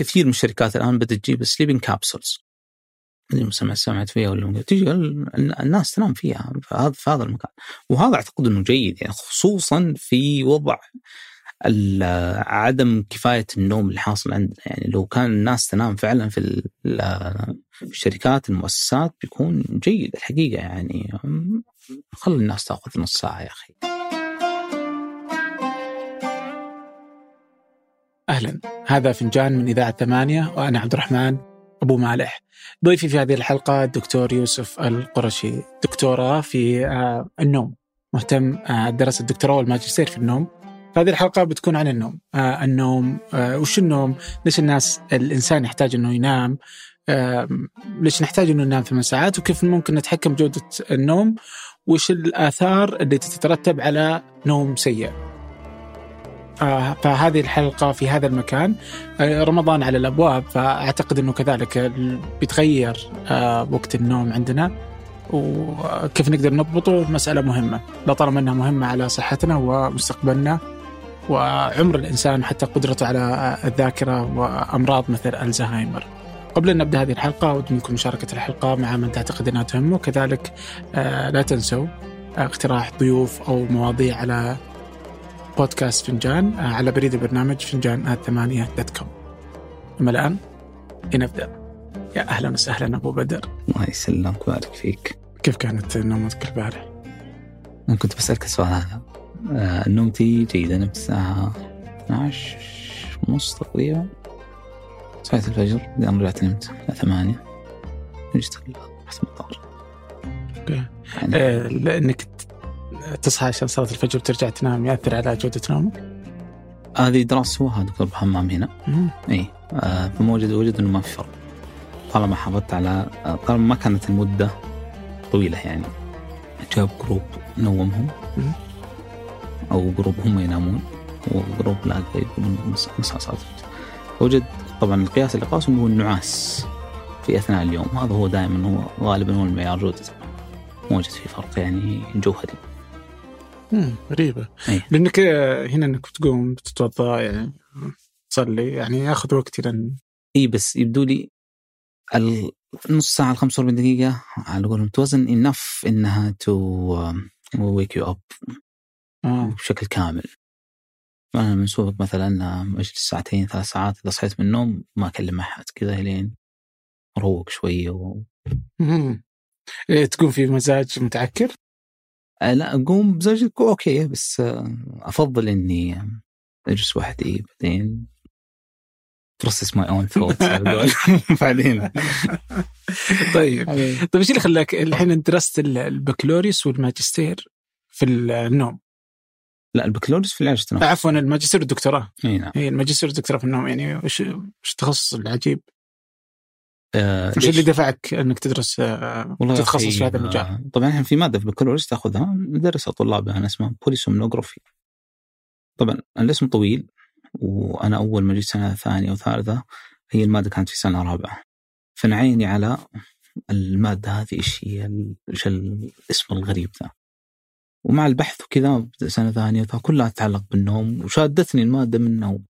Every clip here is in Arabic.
كثير من الشركات الآن بدات تجيب sleeping capsules ما سمعت فيها ولا تجي الناس تنام فيها في هذا في هذا المكان. وهذا أعتقد إنه جيد يعني خصوصا في وضع عدم كفاية النوم اللي حاصل عندنا. يعني لو كان الناس تنام فعلا في الشركات المؤسسات بيكون جيد الحقيقة. يعني خلي الناس تأخذ نص ساعة يا أخي. أهلا. هذا فنجان من إذاعة ثمانية وأنا عبد الرحمن أبو مالح. ضيفي في هذه الحلقة الدكتور يوسف القرشي. دكتوراه في آه، النوم. مهتم آه، درس الدكتوراه والماجستير في النوم. هذه الحلقة بتكون عن النوم. آه النوم وش النوم؟ ليش الناس الإنسان يحتاج أنه ينام؟ ليش نحتاج أنه ننام ثمان ساعات؟ وكيف ممكن نتحكم بجودة النوم؟ وش الآثار اللي تترتب على نوم سيء؟ فهذه الحلقة في هذا المكان. آه رمضان على الأبواب فأعتقد أنه كذلك بيتغير آه وقت النوم عندنا. وكيف نقدر نضبطه؟ مسألة مهمة. لطالما أنها مهمة على صحتنا ومستقبلنا وعمر الإنسان حتى قدرته على الذاكرة وأمراض مثل ألزهايمر. قبل أن نبدأ هذه الحلقة أود منكم مشاركة الحلقة مع من تعتقد أنها تهمه. كذلك آه، لا تنسوا اقتراح ضيوف أو مواضيع على بودكاست فنجان آه، على بريد البرنامج فنجان ثمانية dot com أما الآن لنبدأ. يا أهلا وسهلا أبو بدر. الله يسلمك ويبارك فيك. كيف كانت نومتك البارح؟ أنا كنت بسألك السؤال هذا آه، نومتي جيدة نمت الساعة 12 ونص تقريبا. صحيت الفجر بعدين رجعت نمت الساعة 8 جيت رحت المطار okay. يعني آه لانك تصحى عشان صلاة الفجر وترجع تنام يأثر على جودة نومك؟ هذه دراسة سواها دكتور باهمام هنا. اي آه فموجد وجد إنه ما في فرق. طالما حافظت على آه، طالما ما كانت المدة طويلة يعني. جاب group نومهم. أو group هم ينامون. و group لا يقومون مصاصات وجد طبعا القياس اللي قاسه هو النعاس في أثناء اليوم. هذا هو دائما هو غالبا هو المعيار جودة. موجد في فرق يعني جوهري. امم غريبة أيه. لانك هنا إنك بتقوم بتتوضا يعني تصلي يعني ياخذ وقت لأن اي بس يبدو لي النص ساعة ال 45 دقيقة على قولهم it wasn't enough إنها to wake you up بشكل كامل أنا من سوق مثلا أجلس ساعتين ثلاث ساعات إذا صحيت من النوم ما أكلم أحد كذا لين أروق شوية و... إيه تقوم في مزاج متعكر؟ أه لا أقوم بمزاج okay بس أفضل إني أجلس وحدي بعدين process my own thoughts بعدين. طيب. طيب إيش اللي خلاك الحين درست البكالوريوس والماجستير في النوم؟ لا البكالوريوس في العلاج عفوا الماجستير والدكتوراه. إي نعم. إي الماجستير والدكتوراه في النوم يعني وش وش التخصص العجيب؟ آه اللي دفعك إنك تدرس آه تتخصص في هذا المجال؟ آه طبعا إحنا في مادة في البكالوريوس تأخذها ندرسها طلابنا اسمها polysomnography طبعا الاسم طويل وأنا أول ما جيت سنة ثانية وثالثة هي المادة كانت في سنة رابعة. فنعيني على المادة هذه إيش هي إيش الاسم الغريب ذا. ومع البحث وكذا سنة ثانية كلها تتعلق بالنوم وشادتني المادة من النوم.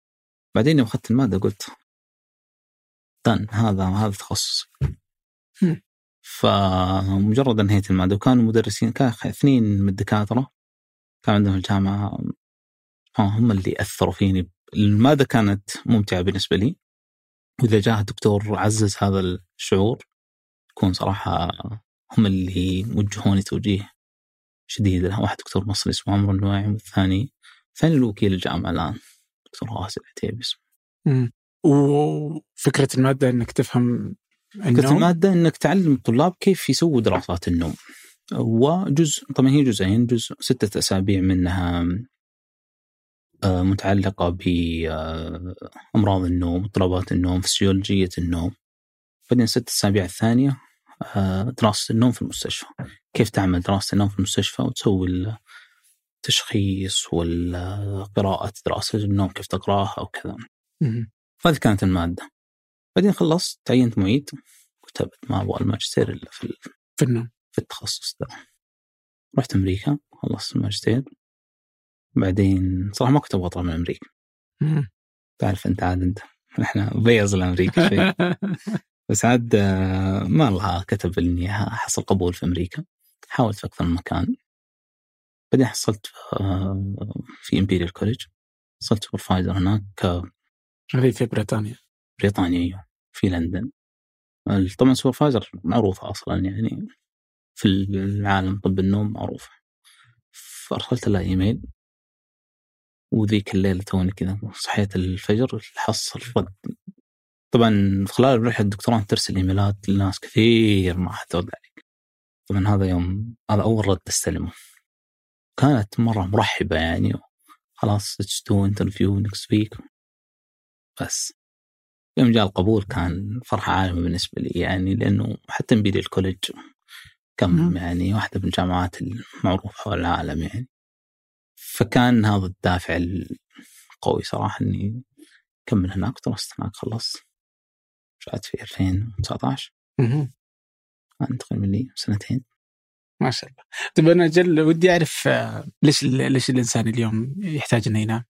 بعدين يوم أخذت المادة قلت دن هذا هذا تخصصي فمجرد انهيت المادة وكانوا مدرسين كان اثنين من الدكاترة كان عندهم الجامعة. هم اللي أثروا فيني. المادة كانت ممتعة بالنسبة لي. وإذا جاء الدكتور عزز هذا الشعور يكون صراحة هم اللي وجهوني توجيه شديد. واحد دكتور مصري اسمه عمرو النواعم والثاني ثاني الوكيل الجامعة الآن دكتور غاسل العتيبي اسمه. وفكرة المادة إنك تفهم النوم. فكرة المادة إنك تعلم الطلاب كيف يسووا دراسات النوم. وجزء طبعا هي جزئين جزء ستة أسابيع منها آه، متعلقة بأمراض النوم اضطرابات النوم فسيولوجية النوم. بعدين ست أسابيع الثانية آه، دراسة النوم في المستشفى. كيف تعمل دراسة النوم في المستشفى وتسوي التشخيص والقراءة دراسة النوم كيف تقرأها وكذا. هذه كانت المادة. بعدين خلصت تعينت معيد كتبت ما أبغى الماجستير إلا في في النوم. في التخصص ده. رحت أمريكا خلصت الماجستير. بعدين صراحة ما كنت أبغى أطلع من أمريكا. تعرف أنت عاد أنت إحنا biased لأمريكا شوي. بس عاد آه، ما الله كتب إني احصل قبول في أمريكا. حاولت في أكثر من مكان. بعدين حصلت آه، في Imperial College حصلت supervisor هناك هذه في بريطانيا. بريطانيا أيوه. في لندن. طبعا supervisor معروفة أصلا يعني. في العالم طب النوم معروفة. فأرسلت له إيميل. وذيك الليلة توني كذا صحيت الفجر حصل رد طبعا خلال رحلة الدكتوراه ترسل إيميلات لناس كثير ما حترد عليك طبعا هذا يوم هذا أول رد استلمه. كانت مرة مرحبة يعني. خلاص HR to interview next week بس يوم جاء القبول كان فرحة عارمة بالنسبة لي يعني لأنه حتى نبيل ال college كم يعني واحدة من الجامعات المعروفة حول العالم يعني. فكان هذا الدافع القوي صراحة إني أكمل هناك درست هناك خلصت. رجعت في 2019 كان تقريبا لي سنتين. ما شاء الله. طيب أنا جل ودي أعرف آه، ليش ليش الإنسان اليوم يحتاج إنه ينام؟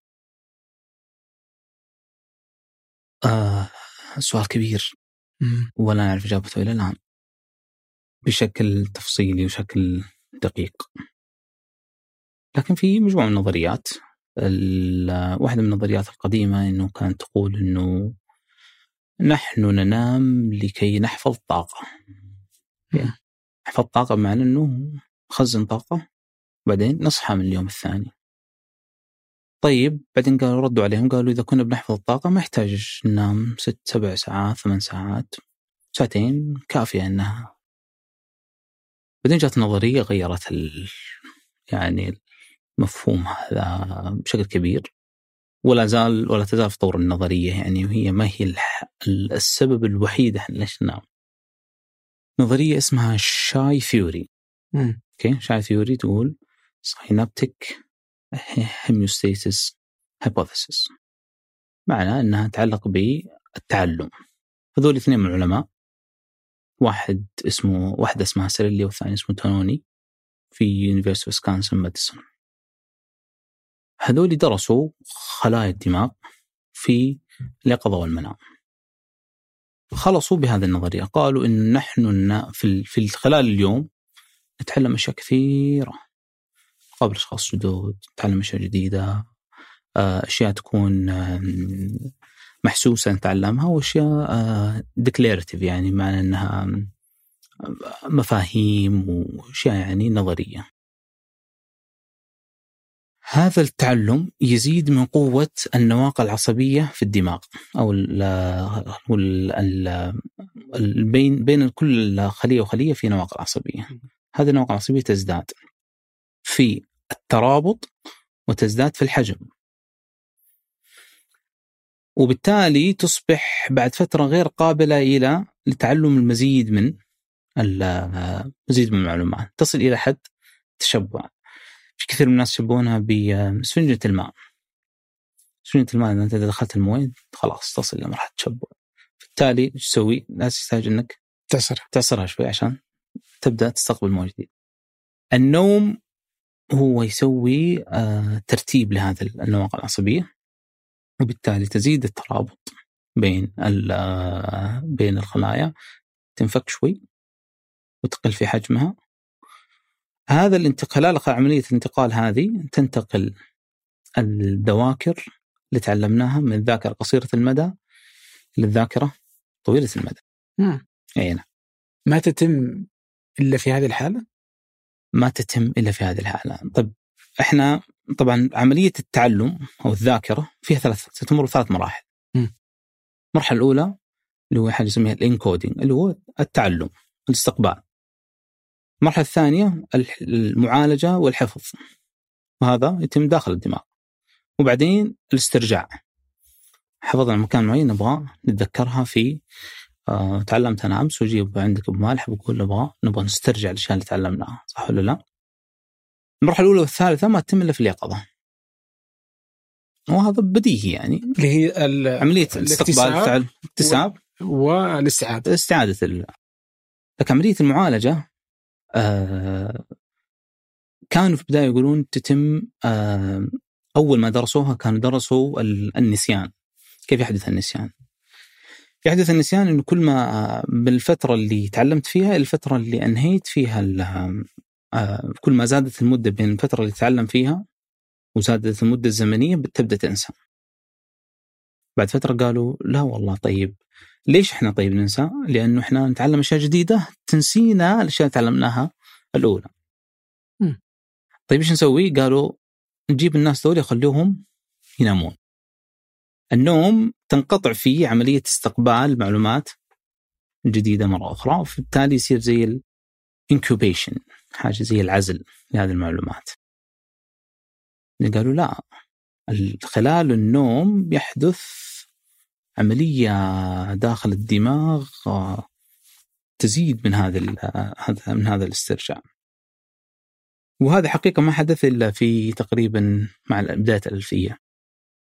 آه سؤال كبير. ولا نعرف إجابته إلى الآن. بشكل تفصيلي وشكل دقيق. لكن في مجموعة من النظريات. واحدة من النظريات القديمة أنه كانت تقول أنه نحن ننام لكي نحفظ طاقة. نحفظ طاقة بمعنى أنه نخزن طاقة بعدين نصحى من اليوم الثاني. طيب بعدين قالوا ردوا عليهم قالوا إذا كنا بنحفظ الطاقة ما يحتاج ننام ست سبع ساعات ثمان ساعات ساعتين كافية أنها. بعدين جات نظرية غيرت ال... يعني المفهوم هذا بشكل كبير. ولا زال ولا تزال في طور النظرية يعني وهي ما هي السبب الوحيد إحنا ليش ننام. نظرية اسمها SHY theory okay؟ SHY theory تقول synaptic homeostasis hypothesis معنى إنها تتعلق بالتعلم. هذول اثنين من العلماء. واحد اسمه واحدة اسمها سيريلي والثاني اسمه تونوني في University ويسكونسن ماديسون هذول درسوا خلايا الدماغ في اليقظة والمنام. خلصوا بهذه النظرية. قالوا إن نحن في في خلال اليوم نتعلم أشياء كثيرة. قبل أشخاص جدد نتعلم أشياء جديدة آه، أشياء تكون محسوسة نتعلمها وأشياء ديكليرتيف يعني معنى أنها مفاهيم وأشياء يعني نظرية. هذا التعلم يزيد من قوة النواقل العصبية في الدماغ أو ال ال بين بين كل خلية وخلية في نواقل عصبية. هذه النواقل العصبية تزداد في الترابط وتزداد في الحجم. وبالتالي تصبح بعد فترة غير قابلة إلى لتعلم المزيد من المزيد من المعلومات تصل إلى حد تشبع في كثير من الناس يشبهونها بسفنجة الماء. سفنجة الماء إذا أنت دخلت الموية خلاص تصل إلى مرحلة تشبع بالتالي إيش تسوي؟ لازم تحتاج إنك تعصرها تعصرها شوي عشان تبدأ تستقبل موية جديد. النوم هو يسوي آه ترتيب لهذه النواقل العصبية وبالتالي تزيد الترابط بين آه بين الخلايا تنفك شوي وتقل في حجمها هذا الانتقال عملية الانتقال هذه تنتقل الذواكر اللي تعلمناها من الذاكرة قصيرة المدى للذاكرة طويلة المدى. نعم. أي نعم. ما تتم إلا في هذه الحالة؟ ما تتم إلا في هذه الحالة. طيب إحنا طبعا عملية التعلم أو الذاكرة فيها ثلاث ستمر ثلاث مراحل. المرحلة الأولى اللي هو حاجة نسميها الإنكودينج اللي هو التعلم الاستقبال. المرحلة الثانية المعالجة والحفظ وهذا يتم داخل الدماغ وبعدين الاسترجاع حفظنا مكان معين نبغى نتذكرها في آه تعلمت أنا أمس واجيب عندك ابو مالح بقول نبغى نبغى نسترجع الأشياء اللي تعلمناها صح ولا لا؟ المرحلة الأولى والثالثة ما تتم إلا في اليقظة. وهذا بديهي يعني. اللي هي عملية الاستقبال الاكتساب والإستعادة. استعادة لكن عملية المعالجة آه كانوا في البداية يقولون تتم آه أول ما درسوها كانوا درسوا النسيان. كيف يحدث النسيان؟ يحدث النسيان انه كل ما بالفترة اللي تعلمت فيها الفترة اللي أنهيت فيها آه، كل ما زادت المدة بين الفترة اللي تتعلم فيها وزادت المدة الزمنية بتبدأ تنسى. بعد فترة قالوا لا والله طيب ليش إحنا طيب ننسى؟ لأنه إحنا نتعلم أشياء جديدة تنسينا الأشياء اللي تعلمناها الأولى. م. طيب إيش نسوي؟ قالوا نجيب الناس دول خلوهم ينامون. النوم تنقطع فيه عملية استقبال معلومات جديدة مرة أخرى وبالتالي يصير زي الانكوبيشن حاجة زي العزل لهذه المعلومات. قالوا لا خلال النوم يحدث عملية داخل الدماغ آه، تزيد من هذا من هذا الاسترجاع. وهذا حقيقة ما حدث إلا في تقريبا مع بداية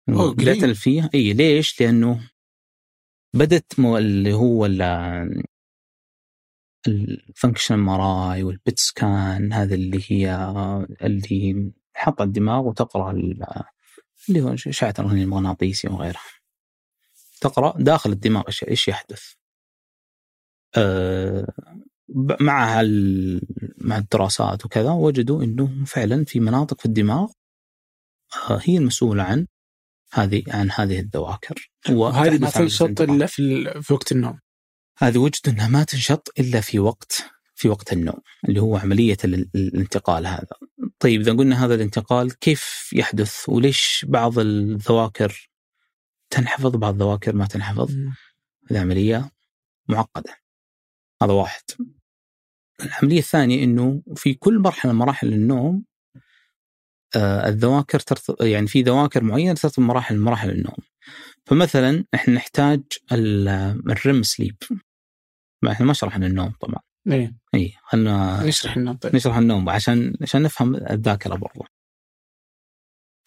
بدايه الالفيه إي ليش؟ لأنه بدت اللي هو ال functional MRI وال PET scan هذا اللي هي اللي حط الدماغ وتقرأ اللي هو اشعه الرنين المغناطيسي وغيرها. تقرأ داخل الدماغ إيش يحدث. أه مع مع الدراسات وكذا وجدوا إنه فعلا في مناطق في الدماغ آه، هي المسؤولة عن هذه عن هذه الذواكر وهذه ما تنشط إلا في, في وقت النوم هذه وجدوا أنها ما تنشط إلا في وقت في وقت النوم اللي هو عملية الانتقال هذا. طيب إذا قلنا هذا الانتقال كيف يحدث وليش بعض الذواكر تنحفظ بعض الذواكر ما تنحفظ؟ هذه عملية معقدة. هذا واحد. العملية الثانية إنه في كل مرحلة من مراحل النوم الذواكر ترت... يعني في ذواكر معينة ترتبط مراحل مراحل النوم. فمثلا إحنا نحتاج الريم سليب. ما إحنا ما شرحنا النوم طبعا. اي اي خلنا نشرح النوم طيب. نشرح النوم عشان عشان نفهم الذاكرة برضو.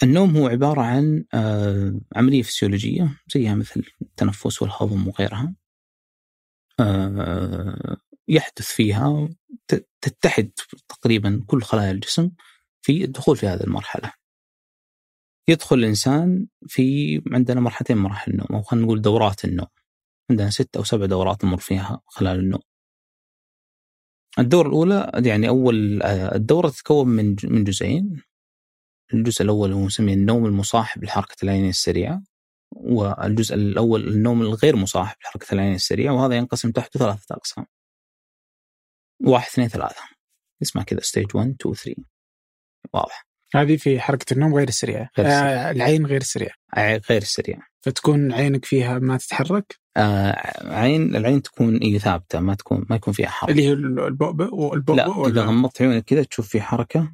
النوم هو عبارة عن آه عملية فسيولوجية زيها مثل التنفس والهضم وغيرها. آه يحدث فيها تتحد تقريبا كل خلايا الجسم في الدخول في هذه المرحلة. يدخل الإنسان في عندنا مرحلتين مراحل النوم أو خلينا نقول دورات النوم. عندنا ست أو سبع دورات نمر فيها خلال النوم. الدورة الأولى يعني أول الدورة تتكون من من جزئين الجزء الأول هو نسميه النوم المصاحب لحركة العينين السريعة والجزء الأول النوم الغير مصاحب لحركة العينين السريعة وهذا ينقسم تحته ثلاثة أقسام واحد اثنين ثلاثة اسمها كذا ستيج 1 2 3 واضح. هذه في حركة النوم غير السريعة غير. آه العين غير السريعة غير السريعة فتكون عينك فيها ما تتحرك؟ آه عين العين تكون اي ثابتة ما تكون ما يكون فيها حركة. اللي هي البؤبؤ والبؤبؤ لا ولا؟ إذا غمضت عيونك كذا تشوف في حركة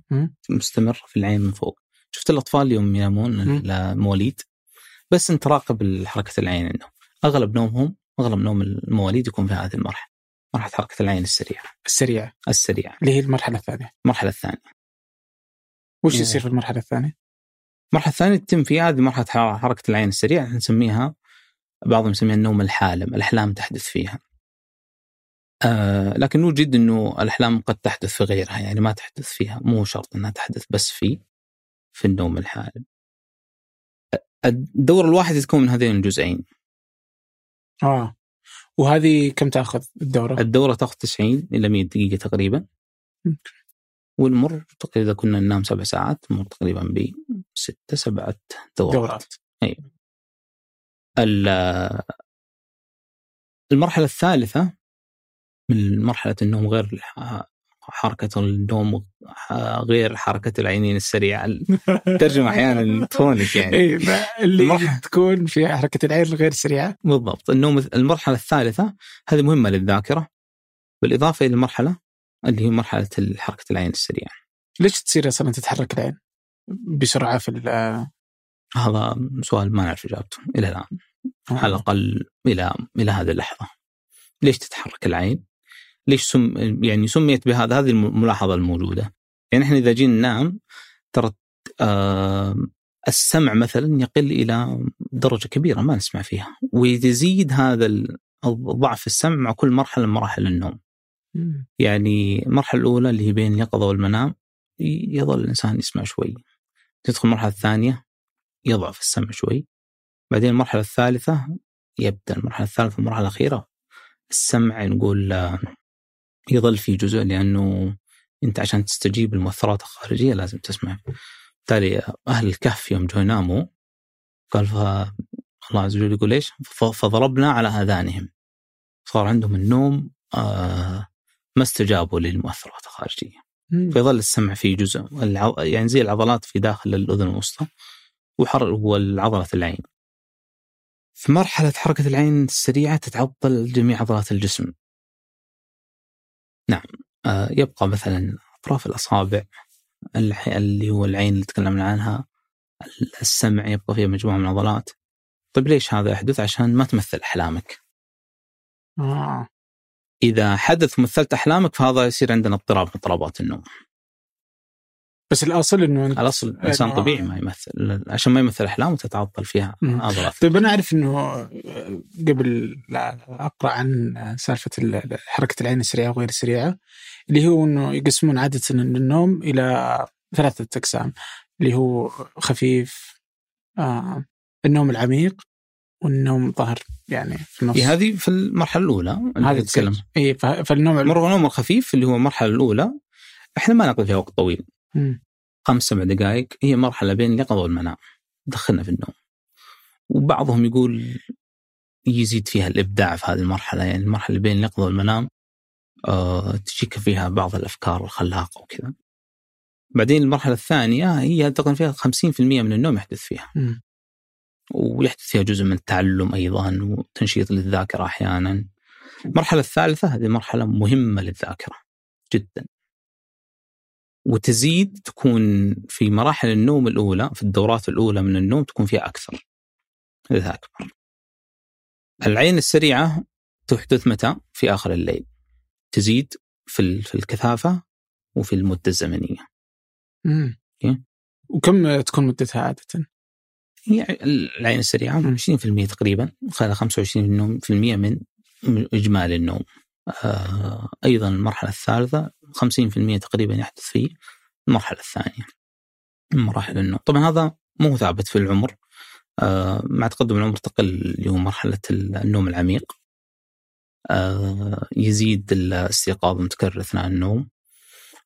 مستمرة في العين من فوق. شفت الأطفال يوم ينامون المواليد؟ بس انت راقب حركة العين انه أغلب نومهم أغلب نوم المواليد يكون في هذه المرحلة. مرحلة حركة العين السريعة. السريعة. السريعة. اللي هي المرحلة الثانية. المرحلة الثانية. وش يصير في المرحلة الثانية؟ المرحلة الثانية تتم فيها هذه مرحلة حركة العين السريعه نسميها بعضهم يسميها النوم الحالم الأحلام تحدث فيها. آه لكن نوجد أنه الأحلام قد تحدث في غيرها يعني ما تحدث فيها مو شرط أنها تحدث بس في في النوم الحالم. الدور الواحد تكون من هذين الجزئين. آه. وهذه كم تأخذ الدورة؟ الدورة تأخذ 90 إلى 100 دقيقة تقريبا. ونمر تقريبا اذا كنا ننام سبع ساعات نمر تقريبا ب ستة سبعة دورات, دورات. إي. المرحلة الثالثة من مرحلة النوم غير حركة النوم غير حركة العينين السريعة. الترجمة أحيانا تهونك يعني. إيه اللي المرحلة تكون في حركة العين الغير سريعة. بالضبط. النوم المرحلة الثالثة هذه مهمة للذاكرة. بالإضافة إلى المرحلة اللي هي مرحلة حركة العين السريعة. ليش تصير أصلا تتحرك العين بسرعة في هذا سؤال ما نعرف إجابته إلى الآن. على الأقل إلى إلى هذه اللحظة. ليش تتحرك العين؟ ليش سم يعني سميت بهذا؟ هذه الملاحظة الموجوده يعني إحنا إذا جينا ننام ترى آه السمع مثلا يقل إلى درجة كبيرة ما نسمع فيها. ويزيد هذا الضعف السمع مع كل مرحلة من مراحل النوم. يعني المرحلة الأولى اللي هي بين اليقظة والمنام يظل الإنسان يسمع شوي. تدخل المرحله الثانية يضعف السمع شوي بعدين المرحلة الثالثة يبدأ المرحلة الثالثة والمرحلة الأخيرة السمع نقول يظل في جزء لأنه أنت عشان تستجيب للمؤثرات الخارجية لازم تسمع بالتالي أهل الكهف يوم جو يناموا قال ف الله عز وجل يقول إيش؟ فضربنا على آذانهم صار عندهم النوم آه ما استجابوا للمؤثرات الخارجية فيظل السمع في جزء يعني زي العضلات في داخل الأذن الوسطى وحر والعضله العين في مرحلة حركة العين السريعة تتعطل جميع عضلات الجسم. نعم آه يبقى مثلا أطراف الأصابع اللي هو العين اللي تكلمنا عنها السمع يبقى فيها مجموعة من العضلات. طيب ليش هذا يحدث؟ عشان ما تمثل أحلامك. آه. إذا حدث مثلت أحلامك فهذا يصير عندنا اضطراب من اضطرابات النوم. بس الأصل إنه أنت الأصل الانسان طبيعي ما يمثل عشان ما يمثل أحلام تتعطل فيها. عضلات طيب أنا أعرف إنه قبل لا أقرأ عن سالفة حركة العين السريعة وغير السريعة اللي هو إنه يقسمون عادة النوم إلى ثلاثة أقسام اللي هو خفيف آه النوم العميق والنوم ظهر يعني في النص. إيه هذه في المرحلة الأولى هذه تتكلم اي فالنوم النوم الخفيف اللي هو المرحلة الأولى إحنا ما نقضي فيها وقت طويل. خمس سبع دقائق هي مرحلة بين اليقظة والمنام. دخلنا في النوم. وبعضهم يقول يزيد فيها الإبداع في هذه المرحلة يعني المرحلة اللي بين اليقظة والمنام آه تجيك فيها بعض الأفكار الخلاقة وكذا بعدين المرحلة الثانية هي تقريبا فيها 50% من النوم يحدث فيها. م. ويحدث فيها جزء من التعلم أيضا وتنشيط للذاكرة أحيانا. المرحلة الثالثة هذه مرحلة مهمة للذاكرة جدا. وتزيد تكون في مراحل النوم الأولى في الدورات الأولى من النوم تكون فيها أكثر. إذا أكبر. العين السريعة تحدث متى؟ في آخر الليل. تزيد في في الكثافة وفي المدة الزمنية. امم وكم تكون مدتها عادة؟ يعني العين السريعة 20% تقريبا خلال 25% من إجمالي النوم. آه، أيضا المرحلة الثالثة 50% تقريبا يحدث في المرحلة الثانية من مراحل النوم. طبعا هذا مو ثابت في العمر. آه، مع تقدم العمر تقل اللي هو مرحلة النوم العميق. آه، يزيد الاستيقاظ المتكرر أثناء النوم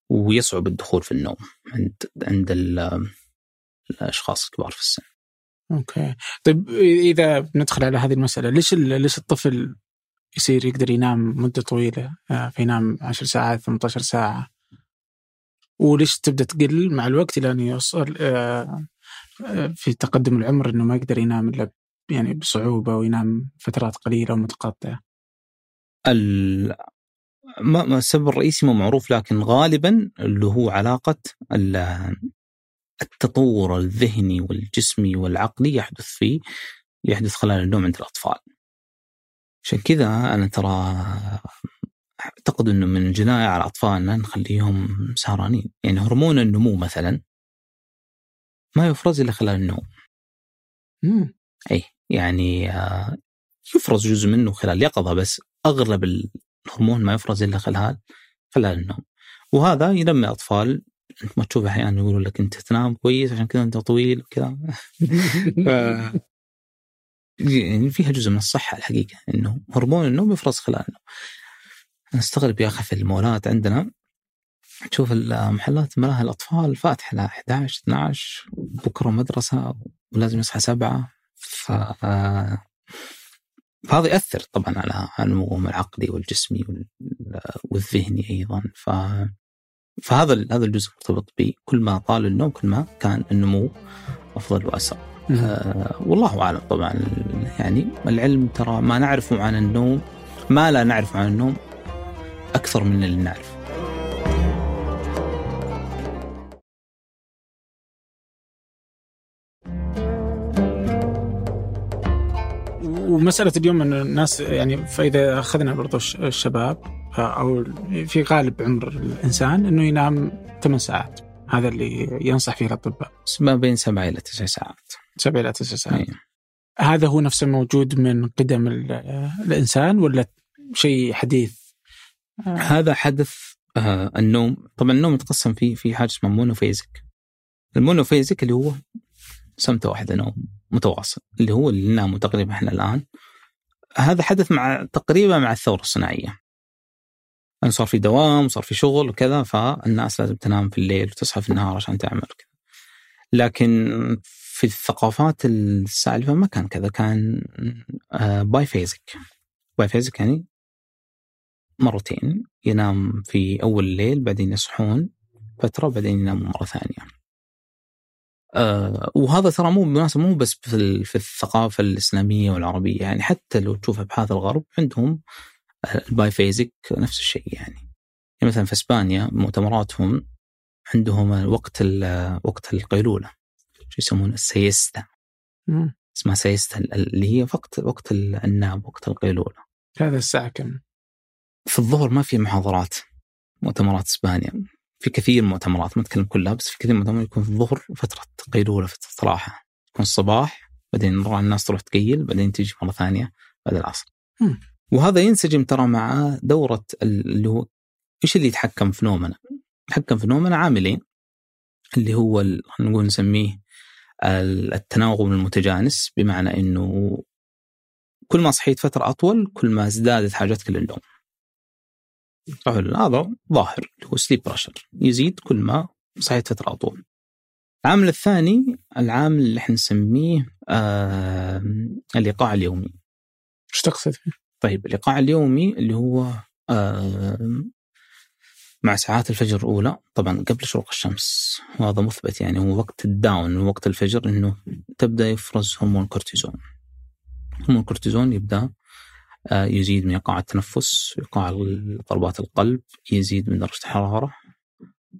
ويصعب الدخول في النوم عند عند الأشخاص الكبار في السن. أوكي، طيب إذا بندخل على هذه المسألة، ليش ليش الطفل يصير يقدر ينام مدة طويلة؟ آه، فينام 10 ساعات 18 ساعة. وليش تبدأ تقل مع الوقت إلى أن يوصل؟ آه، آه، في تقدم العمر أنه ما يقدر ينام إلا يعني بصعوبة وينام فترات قليلة ومتقطعة. ال... ما السبب الرئيسي مو معروف لكن غالبا اللي هو علاقة التطور الذهني والجسمي والعقلي يحدث فيه يحدث خلال النوم عند الأطفال عشان كذا أنا ترى أعتقد إنه من الجناية على أطفالنا نخليهم سهرانين، يعني هرمون النمو مثلا ما يفرز إلا خلال النوم. امم اي يعني آه، يفرز جزء منه خلال اليقظة بس أغلب الهرمون ما يفرز إلا خلال خلال النوم. وهذا ينمي اطفال انت ما تشوف أحيانا يقولوا لك أنت تنام كويس عشان كذا أنت طويل وكذا. يعني فيها جزء من الصحة الحقيقة إنه هرمون النوم يفرز خلال النوم. أنا أستغرب يا أخي في المولات عندنا تشوف المحلات ملاهي الأطفال فاتحة ل 11 12 بكرة مدرسة ولازم يصحى سبعة. ف فهذا يأثر طبعا على النمو العقلي والجسمي والذهني أيضا. ف فهذا هذا الجزء مرتبط به كل ما طال النوم كل ما كان النمو أفضل وأسرع. آه والله أعلم طبعا. يعني العلم ترى ما نعرفه عن النوم ما لا نعرف عن النوم أكثر من اللي نعرف ومسألة اليوم أن الناس يعني فإذا أخذنا برضو الشباب أو في غالب عمر الإنسان أنه ينام ثمان ساعات. هذا اللي ينصح فيه الأطباء. ما بين سبع إلى تسع ساعات. سبع إلى تسع ساعات. أيه. هذا هو نفسه موجود من قدم الإنسان ولا شيء حديث؟ آه. هذا حدث آه النوم. طبعا النوم يتقسم في في حاجة اسمها monophasic ال monophasic اللي هو سمته واحدة نوم متواصل اللي هو اللي ناموا تقريبا إحنا الآن. هذا حدث مع تقريبا مع الثورة الصناعية. أن صار في دوام صار في شغل وكذا فالناس لازم تنام في الليل وتصحى في النهار عشان تعمل كذا. لكن في الثقافات السالفة ما كان كذا كان biphasic biphasic يعني مرتين ينام في أول الليل بعدين يصحون فترة بعدين ينامون مرة ثانية. آه وهذا ترى مو بالمناسبة مو بس في, الثقافة الإسلامية والعربية يعني حتى لو تشوف أبحاث الغرب عندهم ال biphasic نفس الشيء يعني. يعني مثلا في إسبانيا مؤتمراتهم عندهم وقت وقت القيلولة شو يسمونه؟ ال siesta اسمها siesta اللي هي وقت وقت النام وقت القيلولة. هذا الساعة كم؟ في الظهر ما في محاضرات مؤتمرات إسبانيا. في كثير مؤتمرات ما أتكلم كلها بس في كثير مؤتمرات يكون في الظهر فترة قيلولة فترة راحه يكون الصباح بعدين الناس تروح تقيل بعدين تيجي مرة ثانية بعد العصر. وهذا ينسجم ترى مع دورة اللي هو إيش اللي يتحكم في نومنا؟ يتحكم في نومنا عاملين اللي هو خلينا نقول نسميه التناغم المتجانس بمعنى إنه كل ما صحيت فترة أطول كل ما ازدادت حاجتك للنوم. هذا ظاهر اللي هو sleep pressure يزيد كل ما صحيت فترة أطول. العامل الثاني العامل اللي إحنا نسميه آه الايقاع اليومي. إيش تقصد فيه؟ طيب الايقاع اليومي اللي هو آه مع ساعات الفجر الأولى طبعا قبل شروق الشمس. وهذا مثبت يعني هو وقت ال dawn وقت الفجر إنه تبدأ يفرز هرمون الكورتيزون هرمون الكورتيزون يبدأ آه يزيد من إيقاع التنفس إيقاع ضربات القلب يزيد من درجة الحرارة.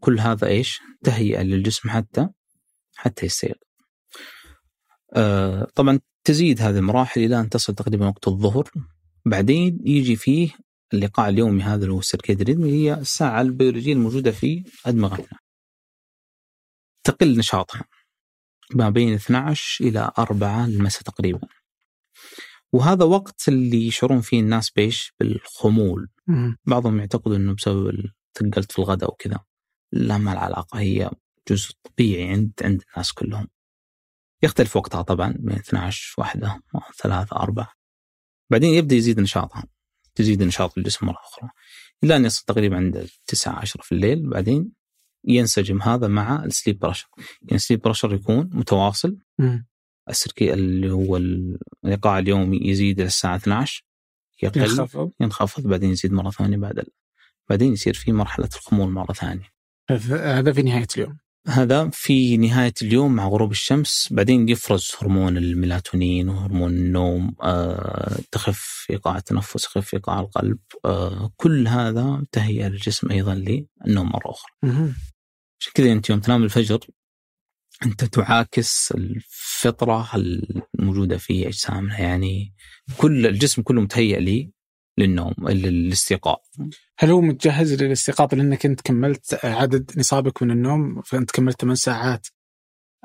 كل هذا إيش؟ تهيئة للجسم حتى حتى يستيقظ. آه طبعا تزيد هذه المراحل إلى أن تصل تقريبا وقت الظهر. بعدين يجي فيه الايقاع اليومي هذا اللي هو ال circadian rhythm هي الساعة البيولوجية الموجودة في أدمغتنا. تقل نشاطها ما بين 12 إلى 4 المساء تقريبا. وهذا وقت اللي يشعرون فيه الناس بإيش؟ بالخمول. بعضهم يعتقد أنه بسبب ثقلت في الغداء وكذا. لا ما العلاقة هي جزء طبيعي عند عند الناس كلهم. يختلف وقتها طبعا بين 12 واحدة ثلاثة أربعة. بعدين يبدأ يزيد نشاطها تزيد نشاط الجسم مرة أخرى. إلى أن يصل تقريبا عند التسعة عشرة في الليل بعدين ينسجم هذا مع السليب برشر يعني السليب برشر يكون متواصل. السركي اللي هو الإيقاع اليومي يزيد إلى الساعة 12 يقل ينخفض. ينخفض بعدين يزيد مرة ثانية بعد بعدين يصير في مرحلة الخمول مرة ثانية. هذا في نهاية اليوم. هذا في نهاية اليوم مع غروب الشمس. بعدين يفرز هرمون الميلاتونين وهرمون النوم آه، تخف إيقاع التنفس تخف إيقاع القلب آه، كل هذا تهيئة للجسم أيضا للنوم مرة أخرى. عشان كذا أنت يوم تنام الفجر أنت تعاكس الفطرة الموجودة في أجسامنا. يعني كل الجسم كله متهيأ للنوم للاستيقاظ هل هو متجهز للاستيقاظ لأنك أنت كملت عدد نصابك من النوم فأنت كملت 8 ساعات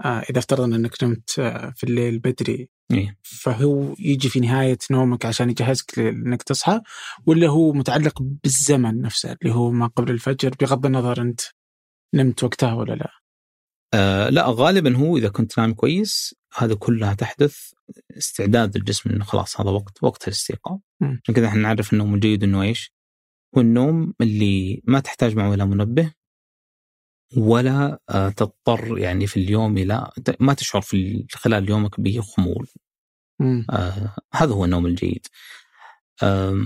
آه إذا افترضنا أنك نمت آه، في الليل بدري إيه؟ فهو يجي في نهاية نومك عشان يجهزك لأنك تصحى ولا هو متعلق بالزمن نفسه اللي هو ما قبل الفجر بغض النظر أنت نمت وقتها ولا لا؟ آه لا غالبا هو إذا كنت نايم كويس هذا كلها تحدث استعداد الجسم إنه خلاص هذا وقت وقت الاستيقاظ عشان كذا إحنا نعرف النوم الجيد إنه إيش؟ هو النوم اللي ما تحتاج معه إلى منبه ولا آه، تضطر يعني في اليوم إلى ما تشعر في خلال يومك بخمول. آه هذا هو النوم الجيد. آه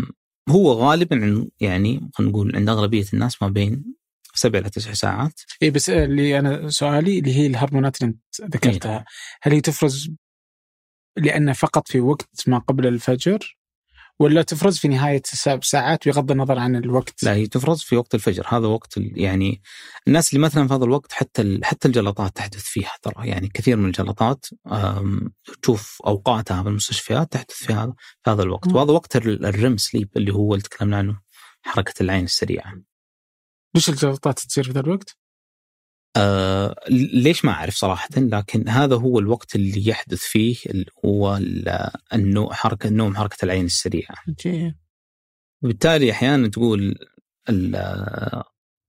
هو غالبا يعني خلينا نقول عند أغلبية الناس ما بين سبع إلى تسع ساعات. اي بس اللي أنا سؤالي اللي هي الهرمونات اللي انت ذكرتها، إيه. هل هي تفرز لأنه فقط في وقت ما قبل الفجر ولا تفرز في نهاية السبع ساعات بغض النظر عن الوقت؟ لا هي تفرز في وقت الفجر هذا وقت يعني الناس اللي مثلا في هذا الوقت حتى حتى الجلطات تحدث فيها ترى يعني كثير من الجلطات تشوف أوقاتها في المستشفيات تحدث في هذا في هذا الوقت وهذا وقت ال REM sleep اللي هو اللي تكلمنا عنه حركة العين السريعة. ليش الجلطات تصير في ذا الوقت؟ آه ليش ما أعرف صراحة لكن هذا هو الوقت اللي يحدث فيه اللي هو النوم حركه النوم حركة العين السريعة. جي. وبالتالي أحيانا تقول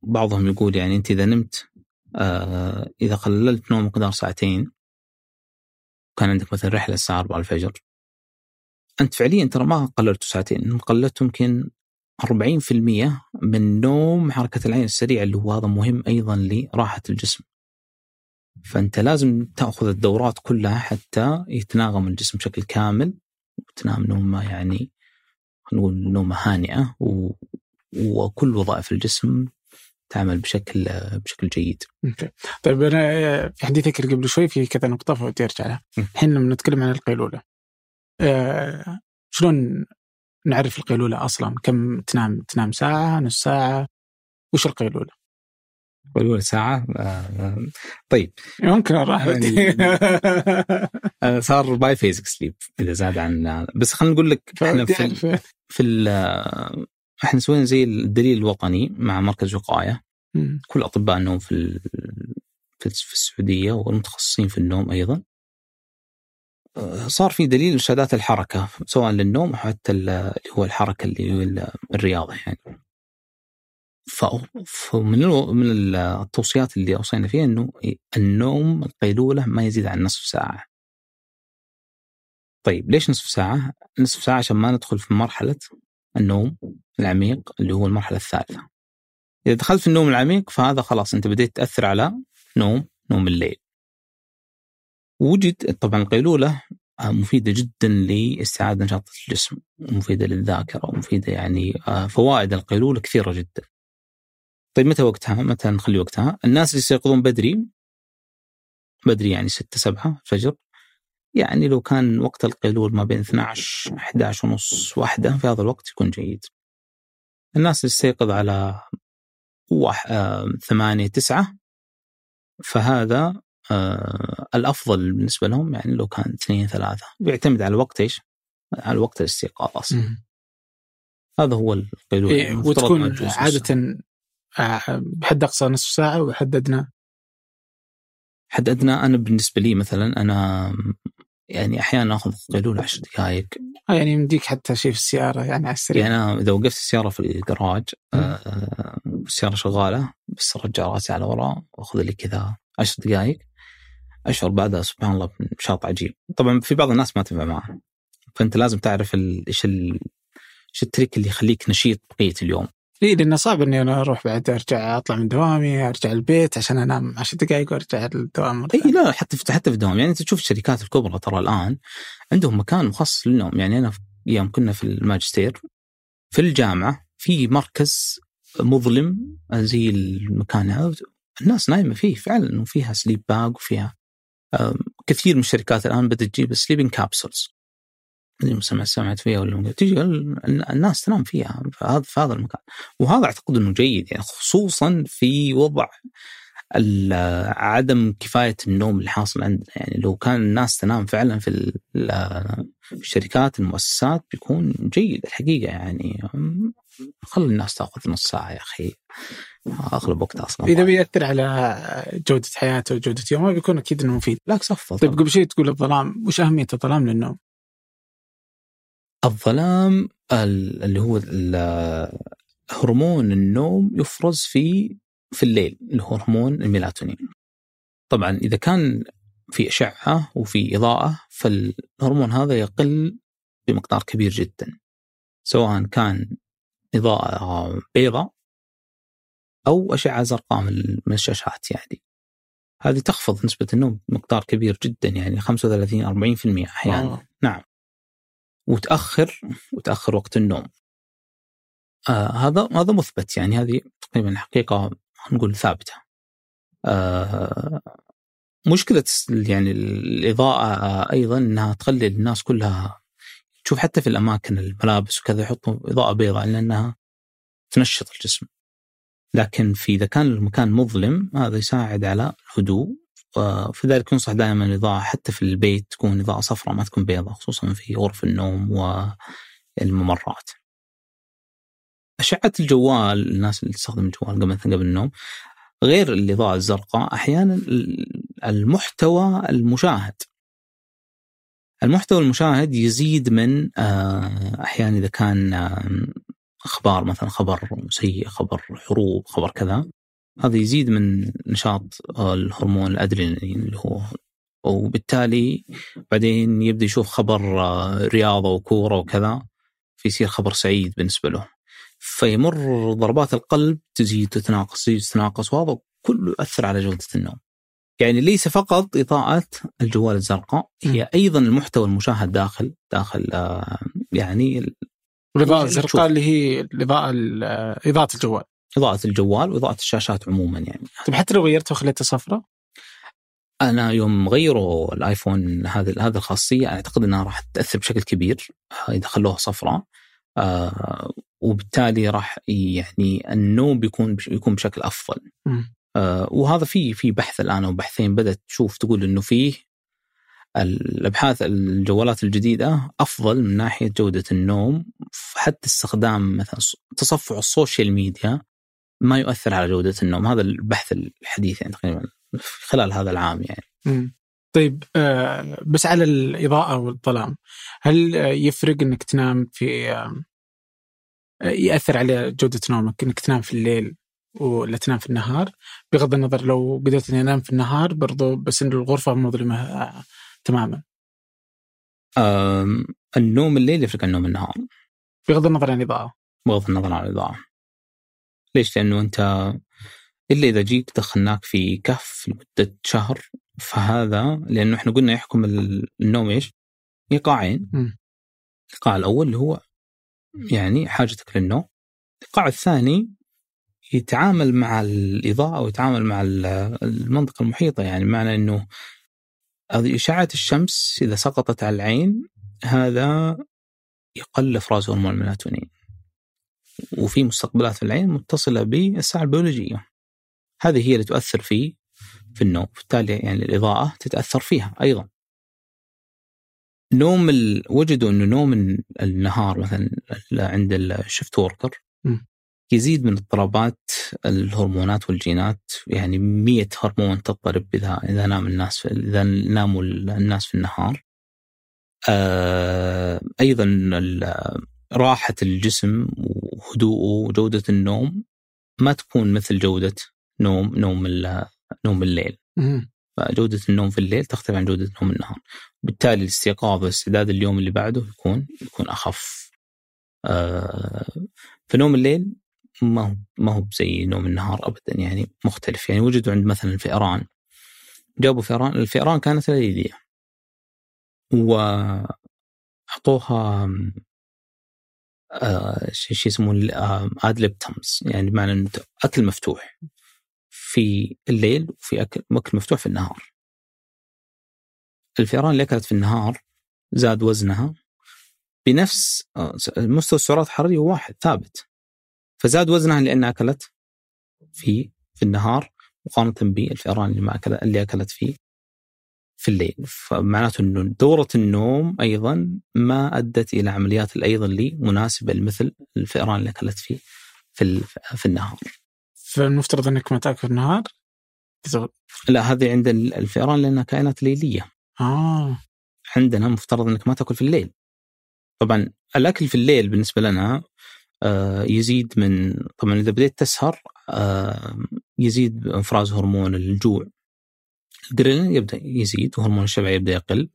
بعضهم يقول يعني أنت إذا نمت آه إذا قللت نوم مقدار ساعتين كان عندك مثلا رحلة الساعة 4 الفجر أنت فعليا ترى ما قللتوا ساعتين قللتوا يمكن 40% من نوم حركة العين السريعة اللي هو هذا مهم أيضا لراحة الجسم. فأنت لازم تأخذ الدورات كلها حتى يتناغم الجسم بشكل كامل وتنام نومة يعني نقول نومة هانئة و... وكل وظائف الجسم تعمل بشكل بشكل جيد. طيب أنا في حديثك اللي قبل شوي في كذا نقطة فودي أرجع لها. الحين لما نتكلم عن القيلولة. آه شلون نعرف القيلولة أصلا؟ كم تنام؟ تنام ساعة؟ نص ساعة؟ وش القيلولة؟ قيلولة ساعة آه طيب ممكن راح يعني آه، صار biphasic sleep إذا زاد عن بس خلينا نقول لك إحنا في ال في ال إحنا سوينا زي الدليل الوطني مع مركز وقاية كل أطباء النوم في في السعودية والمتخصصين في النوم أيضا آه، صار في دليل ارشادات الحركة سواء للنوم حتى اللي هو الحركة اللي هو الرياضة يعني. فمن من التوصيات اللي أوصينا فيها إنه النوم القيلولة ما يزيد عن نصف ساعة. طيب ليش نصف ساعة؟ نصف ساعة عشان ما ندخل في مرحلة النوم العميق اللي هو المرحلة الثالثة. إذا دخلت في النوم العميق فهذا خلاص أنت بديت تأثر على نوم نوم الليل. وجد طبعا القيلوله مفيدة جدا لإستعادة نشاط الجسم ومفيدة للذاكرة ومفيدة يعني آه، فوائد القيلولة كثيرة جدا طيب متى وقتها؟ متى نخلي وقتها؟ الناس اللي يستيقظون بدري بدري يعني 6 7 الفجر يعني لو كان وقت القيلول ما بين 12 11 ونص واحدة في هذا الوقت يكون جيد. الناس اللي تستيقظ على ثمانية تسعة فهذا آه الأفضل بالنسبة لهم يعني لو كان اثنين ثلاثة. بيعتمد على الوقت إيش؟ على وقت الاستيقاظ أصلا. هذا هو القيلولة إيه وتكون عادة بحد أقصى نصف ساعة وحددنا. حد ادنى أنا بالنسبة لي مثلا أنا يعني أحيانا آخذ قيلوله 10 دقائق آه يعني يمديك حتى شيء في السيارة يعني على السريع. يعني أنا إذا وقفت السيارة في الجراج آه السيارة شغالة بس ارجع راسي على وراء وأخذ لي كذا 10 دقائق اشعر بعدها سبحان الله بنشاط عجيب. طبعا في بعض الناس ما تنفع معها فأنت لازم تعرف إيش إيش ال trick اللي يخليك نشيط بقية اليوم. إي لأنه صعب إني أنا أروح بعد أرجع أطلع من دوامي أرجع البيت عشان أنام 10 دقائق وأرجع الدوام إي لا حتى في حتى في الدوام يعني أنت تشوف الشركات الكبرى ترى الآن عندهم مكان مخصص للنوم. يعني أنا يوم كنا في الماجستير في الجامعة في مركز مظلم زي المكان هذا. الناس نايمة فيه فعلا وفيها sleep bag وفيها كثير من الشركات الآن بدات تجيب sleeping capsules سمعت فيها ولا تجي الناس تنام فيها في هذا في هذا المكان. وهذا أعتقد إنه جيد يعني خصوصا في وضع عدم كفاية النوم اللي حاصل عندنا. يعني لو كان الناس تنام فعلا في الشركات المؤسسات بيكون جيد الحقيقة يعني. خلي الناس تاخذ نص ساعة يا أخي. اغلب وقتها أصلا إذا بيأثر على جودة حياته وجودة يومه بيكون أكيد إنه مفيد. بالعكس افضل طيب قبل شيء تقول الظلام وش أهمية الظلام للنوم؟ الظلام اللي هو هرمون النوم يفرز في في الليل اللي هو هرمون الميلاتونين. طبعا إذا كان في أشعة وفي إضاءة فالهرمون هذا يقل بمقدار كبير جدا. سواء كان إضاءة بيضاء أو أشعة زرقاء من الشاشات يعني. هذه تخفض نسبة النوم بمقدار كبير جدا يعني 35 40% أحيانا. آه. نعم. وتأخر وتأخر وقت النوم. آه هذا هذا مثبت يعني هذه تقريبا حقيقة نقول ثابتة. آه مشكلة يعني الإضاءة أيضا إنها تخلي الناس كلها تشوف حتى في الأماكن الملابس وكذا يحطوا إضاءة بيضاء لأنها تنشط الجسم. لكن في إذا كان المكان مظلم هذا يساعد على الهدوء وفي ذلك ينصح دائما الإضاءة حتى في البيت تكون إضاءة صفراء ما تكون بيضاء خصوصا في غرف النوم والممرات. أشعة الجوال الناس اللي تستخدم الجوال قبل قبل النوم غير الإضاءة الزرقاء أحيانا المحتوى المشاهد. المحتوى المشاهد يزيد من آه، أحيانا إذا كان أخبار مثلا خبر سيء خبر حروب خبر كذا هذا يزيد من نشاط الهرمون الأدرينالين اللي هو. وبالتالي بعدين يبدأ يشوف خبر آه، رياضة وكورة وكذا فيصير خبر سعيد بالنسبة له. فيمر ضربات القلب تزيد تتناقص تزيد تتناقص وهذا كله يؤثر على جودة النوم. يعني ليس فقط إضاءة الجوال الزرقاء هي أيضا المحتوى المشاهد داخل داخل آه، يعني الإضاءة الزرقاء اللي هي الإضاءة إضاءة الجوال. إضاءة الجوال وإضاءة الشاشات عموما يعني. طيب حتى لو غيرتها وخليتها صفراء؟ أنا يوم غيروا الآيفون هذه هذه الخاصية أعتقد إنها راح تأثر بشكل كبير آه، إذا خلوها صفراء آه وبالتالي راح يعني النوم بيكون بيكون بشكل أفضل. آه وهذا في في بحث الآن أو بحثين بدأت تشوف تقول إنه فيه الأبحاث الجوالات الجديدة أفضل من ناحية جودة النوم حتى استخدام مثلا تصفح ال social media ما يؤثر على جودة النوم. هذا البحث الحديث يعني تقريبا خلال هذا العام يعني. طيب آه بس على الإضاءة والظلام هل يفرق إنك تنام في آه يأثر على جودة نومك إنك تنام في الليل؟ ولا تنام في النهار. بغض النظر لو قدرت إني أنام في النهار برضو بس ان الغرفه مظلمه تماما. النوم الليل يفرق عن نوم النهار. بغض النظر عن الإضاءة. بغض النظر عن الإضاءة. ليش؟ لأنه أنت إلا إذا جيك دخلناك في كهف لمدة شهر فهذا لأنه إحنا قلنا يحكم النوم إيش؟ ايقاعين الإيقاع الأول اللي هو يعني حاجتك للنوم. الإيقاع الثاني يتعامل مع الإضاءة ويتعامل مع المنطقة المحيطة. يعني معنى إنه إشعة الشمس إذا سقطت على العين هذا يقل افراز هرمون الميلاتونين. وفي مستقبلات في العين متصلة بالساعة البيولوجية. هذه هي اللي تؤثر في في النوم. بالتالي يعني الإضاءة تتأثر فيها أيضا. نوم ال... وجدوا أنه نوم النهار مثلا عند الشفت وركر يزيد من اضطرابات الهرمونات والجينات يعني مية هرمون تضطرب إذا إذا نام الناس إذا ناموا الناس في النهار. آه أيضا راحة الجسم وهدوءه وجودة النوم ما تكون مثل جودة نوم نوم نوم الليل. فجودة النوم في الليل تختلف عن جودة نوم النهار. بالتالي الاستيقاظ واستعداد اليوم اللي بعده يكون يكون أخف. آه فنوم الليل ما هو ما هو زي نوم النهار ابدا يعني مختلف. يعني وجدوا عند مثلا الفئران جابوا فئران الفئران كانت ليلية. وأعطوها آه شيء اسمه آه ادلبتمز يعني بمعنى أكل مفتوح في الليل وفي أكل, أكل مفتوح في النهار. الفئران اللي أكلت في النهار زاد وزنها بنفس آه، مستوى السعرات الحرارية واحد ثابت. فزاد وزنها لأنها أكلت في في النهار مقارنة بالفئران اللي ما أكل اللي أكلت فيه في الليل. فمعناته أنه دورة النوم أيضا ما أدت إلى عمليات الأيض اللي مناسبة لمثل الفئران اللي أكلت فيه في, في النهار. فالمفترض إنك ما تأكل النهار؟ لا هذه عند الفئران لأنها كائنات ليلية. آه. عندنا مفترض إنك ما تأكل في الليل. طبعا الأكل في الليل بالنسبة لنا يزيد من طبعا إذا بديت تسهر آه يزيد افراز هرمون الجوع. الجريلين يبدأ يزيد وهرمون الشبع يبدأ يقل.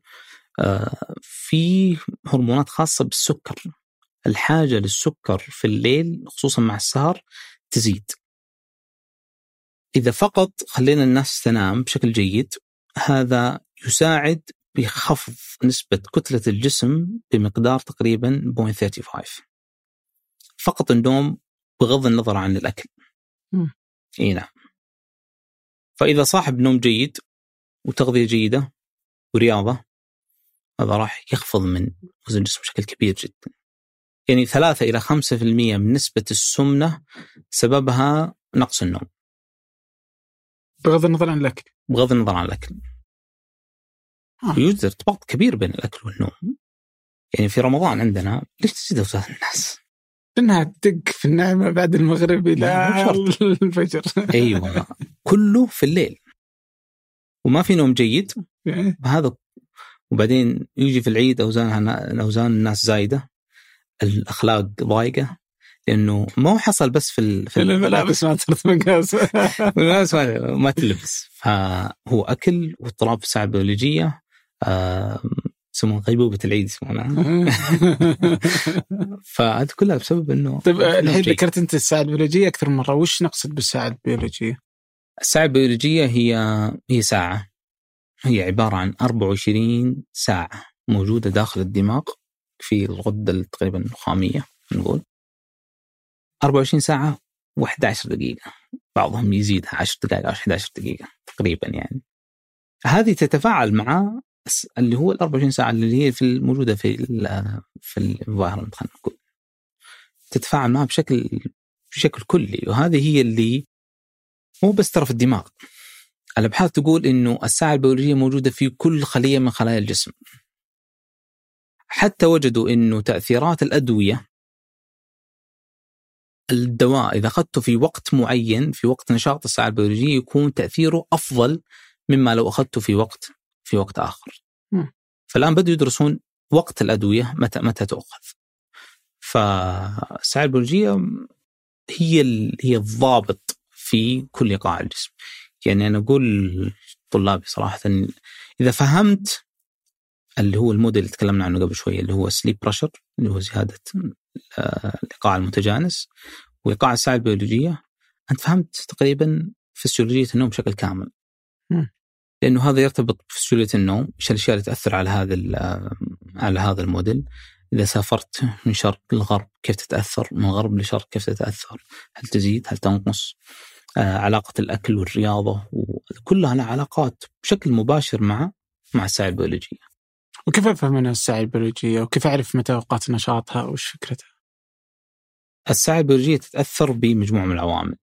آه في هرمونات خاصة بالسكر. الحاجة للسكر في الليل خصوصا مع السهر تزيد. إذا فقط خلينا الناس تنام بشكل جيد هذا يساعد بخفض نسبة كتلة الجسم بمقدار تقريبا 0.35 فقط النوم بغض النظر عن الأكل. إي نعم. فإذا صاحب نوم جيد وتغذية جيدة ورياضة هذا راح يخفض من وزن الجسم بشكل كبير جدا. يعني 3 إلى 5% من نسبة السمنة سببها نقص النوم. بغض النظر عن الأكل. بغض النظر عن الأكل. آه. يوجد ارتباط كبير بين الأكل والنوم. يعني في رمضان عندنا ليش تزيد أوزان الناس؟ لانها تدق في النعمة بعد المغرب إلى الفجر. أيوه. كله في الليل. وما في نوم جيد. إيه. هذا وبعدين يجي في العيد اوزان أوزان الناس زايدة. الأخلاق ضايقة. لأنه ما هو حصل بس في. في الملابس ما صارت مقاس الملابس ما, تلبس. فهو أكل واضطراب في الساعة البيولوجيه يسمون غيبوبة العيد يسمونها. فهذه كلها بسبب إنه طيب الحين ذكرت أنت الساعة البيولوجية أكثر من مرة. وش نقصد بالساعة البيولوجية؟ الساعة البيولوجية هي هي ساعة. هي عبارة عن 24 ساعة موجودة داخل الدماغ في الغدة تقريبا النخاميه نقول. 24 ساعة و11 دقيقة. بعضهم يزيدها 10 دقائق أو 11 دقيقة تقريبا يعني. هذه تتفاعل مع اللي هو ال 24 ساعة اللي هي في الموجوده في ال في الانفايرمنت خلينا نقول تتفاعل معها بشكل بشكل كلي. وهذه هي اللي مو بس ترى في الدماغ. الأبحاث تقول إنه الساعة البيولوجية موجودة في كل خلية من خلايا الجسم. حتى وجدوا إنه تأثيرات الأدوية الدواء إذا أخذته في وقت معين في وقت نشاط الساعة البيولوجية يكون تأثيره أفضل مما لو أخذته في وقت في وقت آخر. م. فالآن بدوا يدرسون وقت الأدوية متى متى تؤخذ. فالساعة البيولوجية هي هي الضابط في كل ايقاع الجسم. يعني أنا أقول طلابي صراحة إذا فهمت اللي هو الموديل اللي تكلمنا عنه قبل شوية اللي هو sleep pressure اللي هو زيادة الايقاع المتجانس وإيقاع الساعة البيولوجية أنت فهمت تقريبا فسيولوجيه النوم بشكل كامل. م. لأنه هذا يرتبط بفسيوليه النوم، إيش الأشياء اللي تأثر على هذا على هذا الموديل؟ إذا سافرت من شرق لغرب كيف تتأثر؟ من غرب لشرق كيف تتأثر؟ هل تزيد؟ هل تنقص؟ آه علاقة الأكل والرياضة وكلها لها علاقات بشكل مباشر مع مع الساعة البيولوجية. وكيف أفهم أنا الساعة البيولوجية؟ وكيف أعرف متى أوقات نشاطها وش فكرتها؟ الساعة البيولوجية تتأثر بمجموعة من العوامل.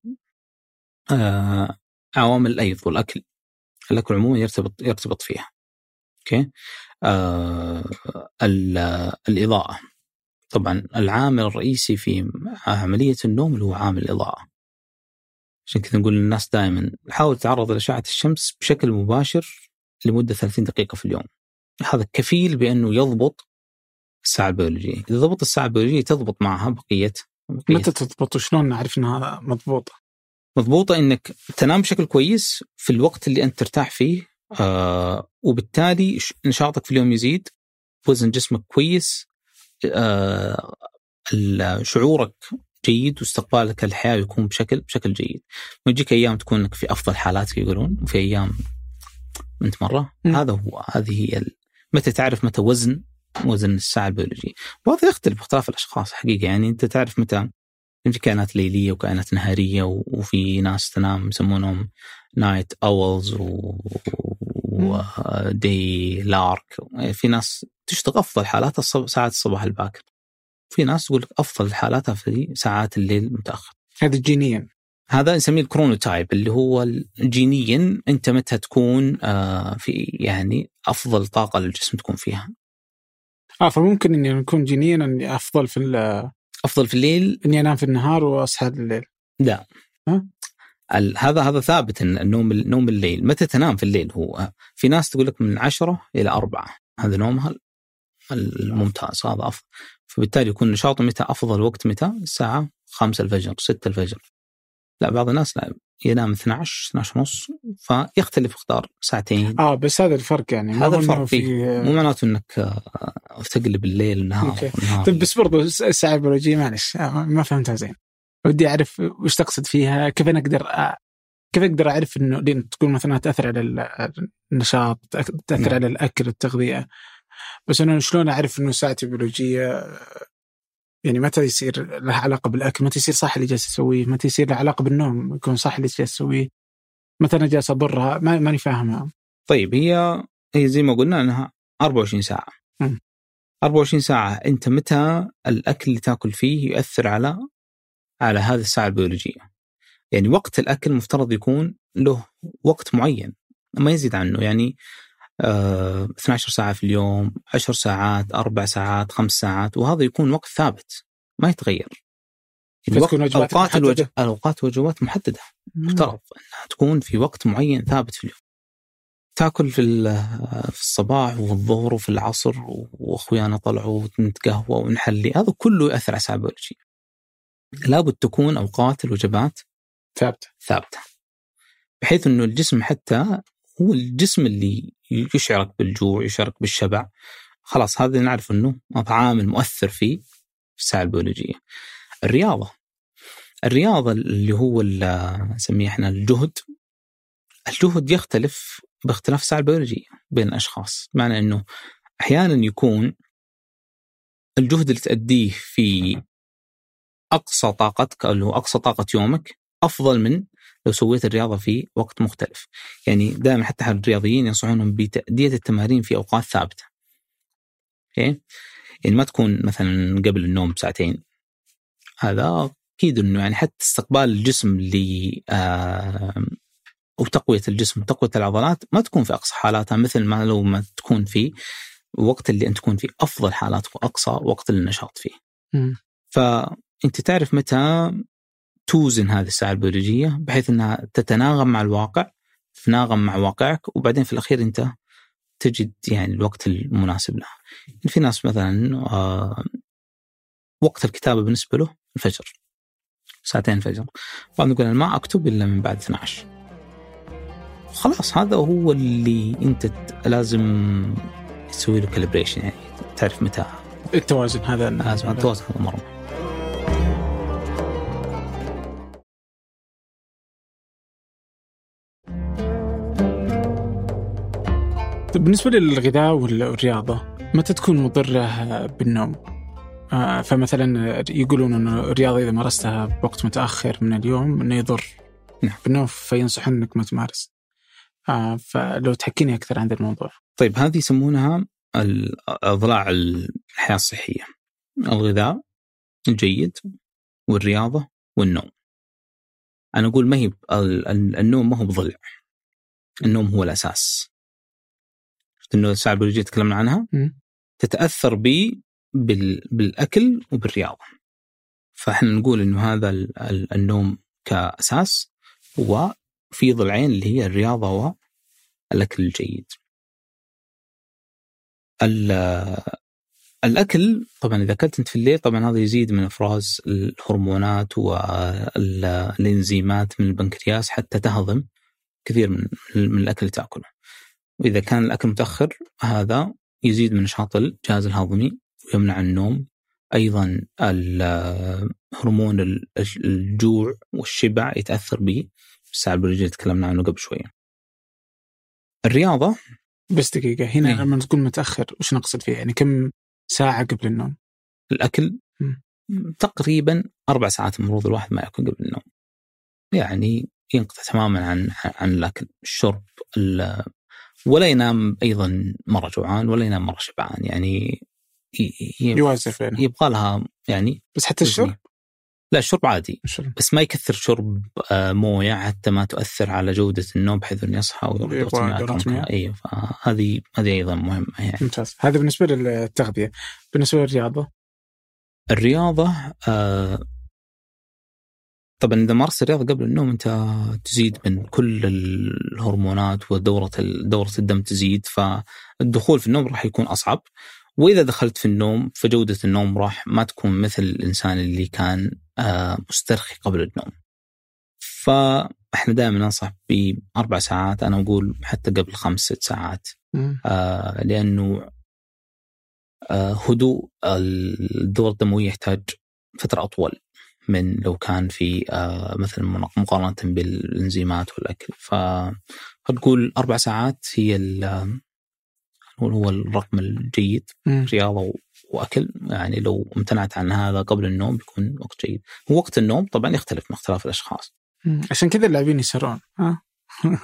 آه عوامل الايض والاكل الاكل عموما يرتبط يرتبط فيها. أوكي؟ آه الإضاءة طبعا العامل الرئيسي في عملية النوم اللي هو عامل الإضاءة. عشان كذا نقول للناس دائما حاول تتعرض لإشعة الشمس بشكل مباشر لمدة 30 دقيقة في اليوم. هذا كفيل بأنه يضبط الساعة البيولوجية، إذا ضبط الساعة البيولوجية تضبط معها بقية متى تضبط وشلون نعرف إنها مضبوطة؟ مضبوطة إنك تنام بشكل كويس في الوقت اللي أنت ترتاح فيه آه وبالتالي نشاطك في اليوم يزيد وزن جسمك كويس آه شعورك جيد واستقبالك للحياة يكون بشكل بشكل جيد. ويجيك أيام تكون إنك في أفضل حالاتك يقولون وفي أيام أنت مرة. م. هذا هو هذه هي ال... متى تعرف متى وزن وزن الساعة البيولوجية. وهذا يختلف باختلاف الأشخاص حقيقة. يعني أنت تعرف متى في كائنات ليلية وكائنات نهارية وفي ناس تنام يسمونهم night owls و day lark في ناس تشتغل أفضل حالاتها ساعات الصباح الباكر. في ناس تقول أفضل حالاتها في ساعات الليل المتاخر هذا جينيا. هذا نسميه ال chronotype اللي هو جينيا أنت متى تكون آه، في يعني أفضل طاقة للجسم تكون فيها. آه فممكن إني أكون جينيا إني أفضل في أفضل في الليل؟ إني أنام في النهار وأصحى الليل. لا. ها؟ هذا هذا ثابت إن النوم نوم الليل. متى تنام في الليل هو؟ في ناس تقول لك من 10 إلى 4 هذا نومها الممتاز. هذا أفضل. فبالتالي يكون نشاطه متى؟ أفضل وقت متى؟ الساعة 5 الفجر 6 الفجر. لا بعض الناس لا. ينام 12 12 ونص فيختلف مقدار ساعتين. آه بس هذا الفرق يعني هذا الفرق فيه في... مو معناته إنك آه، تقلب الليل النهار طيب بس برضو الساعة البيولوجيه معلش آه، ما فهمتها زين. ودي أعرف وش تقصد فيها كيف أنا أقدر أ... كيف أقدر أعرف إنه لين تقول مثلا تأثر على النشاط تأثر نعم. على الأكل والتغذيه بس أنا شلون أعرف إنه ساعتي بيولوجية يعني متى يصير له علاقة بالأكل؟ متى يصير صح اللي جالس اسويه متى يصير له علاقة بالنوم؟ يكون صح اللي جالس اسويه متى أنا جالس أضرها؟ ما ماني فاهمها. طيب هي هي زي ما قلنا إنها 24 ساعة. م. 24 ساعة أنت متى الأكل اللي تأكل فيه يؤثر على على هذه الساعة البيولوجية؟ يعني وقت الأكل مفترض يكون له وقت معين. ما يزيد عنه. يعني 12 آه، ساعة في اليوم 10 ساعات أربع ساعات خمس ساعات وهذا يكون وقت ثابت ما يتغير. يعني أوقات الوجبات الأوقات وجبات محددة. مفترض أنها تكون في وقت معين ثابت في اليوم. تاكل في في الصباح وفي الظهر وفي العصر وأخويانا طلعوا ونتقهوى ونحلي هذا كله ياثر على الساعة البيولوجيه. لابد تكون أوقات الوجبات ثابتة. ثابتة. بحيث إنه الجسم حتى هو الجسم اللي يشعرك بالجوع يشعرك بالشبع. خلاص هذا نعرف إنه عامل مؤثر في الساعة البيولوجيه الرياضة. الرياضة اللي هو نسميه إحنا الجهد. الجهد يختلف باختلاف الساعة البيولوجيه بين الأشخاص. بمعنى إنه أحيانا يكون الجهد اللي تأديه في أقصى طاقتك اللي هو أقصى طاقة يومك أفضل من لو سويت الرياضة في وقت مختلف. يعني دائما حتى الرياضيين ينصحونهم بتأدية التمارين في أوقات ثابتة. أوكي؟ يعني ما تكون مثلا قبل النوم بساعتين. هذا أكيد إنه يعني حتى استقبال الجسم ل آه وتقويه الجسم وتقويه العضلات ما تكون في أقصى حالاتها مثل ما لو ما تكون في وقت اللي أنت تكون في أفضل حالاتك وأقصى وقت للنشاط فيه. مم. فأنت تعرف متى توزن هذه الساعة البيولوجية بحيث إنها تتناغم مع الواقع تتناغم مع واقعك وبعدين في الأخير أنت تجد يعني الوقت المناسب لها. يعني في ناس مثلا آه وقت الكتابة بالنسبة له الفجر ساعتين الفجر. بعض يقول أنا ما أكتب إلا من بعد 12 خلاص هذا هو اللي أنت لازم تسوي له كالبريشن يعني تعرف متى. التوازن هذا. لازم التوازن هذا مرة. طيب بالنسبة للغذاء والرياضة متى تكون مضرة بالنوم؟ آه، فمثلا يقولون إنه الرياضة إذا مارستها بوقت متأخر من اليوم إنه يضر نعم. بالنوم فينصح إنك ما تمارس. آه، فلو تحكيني أكثر عن الموضوع. طيب هذه يسمونها اضلاع الحياة الصحية الغذاء الجيد والرياضة والنوم أنا أقول ما هي النوم ما هو بضلع النوم هو الأساس إنه الساعة البيولوجيه تكلمنا عنها م. تتأثر ب بالأكل وبالرياضة فإحنا نقول إنه هذا النوم كأساس وفي ضلعين اللي هي الرياضة والأكل الجيد الأكل طبعا إذا أكلت أنت في الليل طبعا هذا يزيد من إفراز الهرمونات والانزيمات من البنكرياس حتى تهضم كثير من من الأكل اللي تأكله. وإذا كان الأكل متأخر هذا يزيد من نشاط الجهاز الهضمي ويمنع النوم أيضا هرمون الجوع والشبع يتأثر به الساعة البيولوجيه تكلمنا عنه قبل شوية. الرياضة بس دقيقة هنا أيه. لما تقول متأخر وش نقصد فيه يعني كم ساعة قبل النوم؟ الأكل م. تقريبا أربع ساعات المفروض الواحد ما يأكل قبل النوم يعني ينقطع تماما عن عن الأكل الشرب ولا ينام أيضا مرة جوعان ولا ينام مرة شبعان يعني يوازن يبغى لها يعني بس حتى الشرب؟ لا الشرب عادي. الشرب. بس ما يكثر شرب آه، موية حتى ما تؤثر على جودة النوم بحيث إنه يصحى ويرد أيوه فهذه هذه أيضا مهمة يعني. ممتاز. هذا بالنسبة للتغذية. بالنسبة للرياضة؟ الرياضة آه طبعا إذا مارست الرياضة قبل النوم أنت تزيد من كل الهرمونات ودورة دورة الدم تزيد فالدخول في النوم راح يكون أصعب. وإذا دخلت في النوم فجودة النوم راح ما تكون مثل الإنسان اللي كان آه، مسترخي قبل النوم. فإحنا دائما ننصح بأربع ساعات أنا أقول حتى قبل خمس ست ساعات. آه لأنه آه هدوء الدورة الدموية يحتاج فترة أطول. من لو كان في آه مثلا مقارنة بالإنزيمات والأكل. فتقول أربع ساعات هي هو الرقم الجيد. م. رياضة وأكل. يعني لو امتنعت عن هذا قبل النوم بيكون وقت جيد. وقت النوم طبعا يختلف من اختلاف الأشخاص. عشان كذا اللاعبين يسهرون ها؟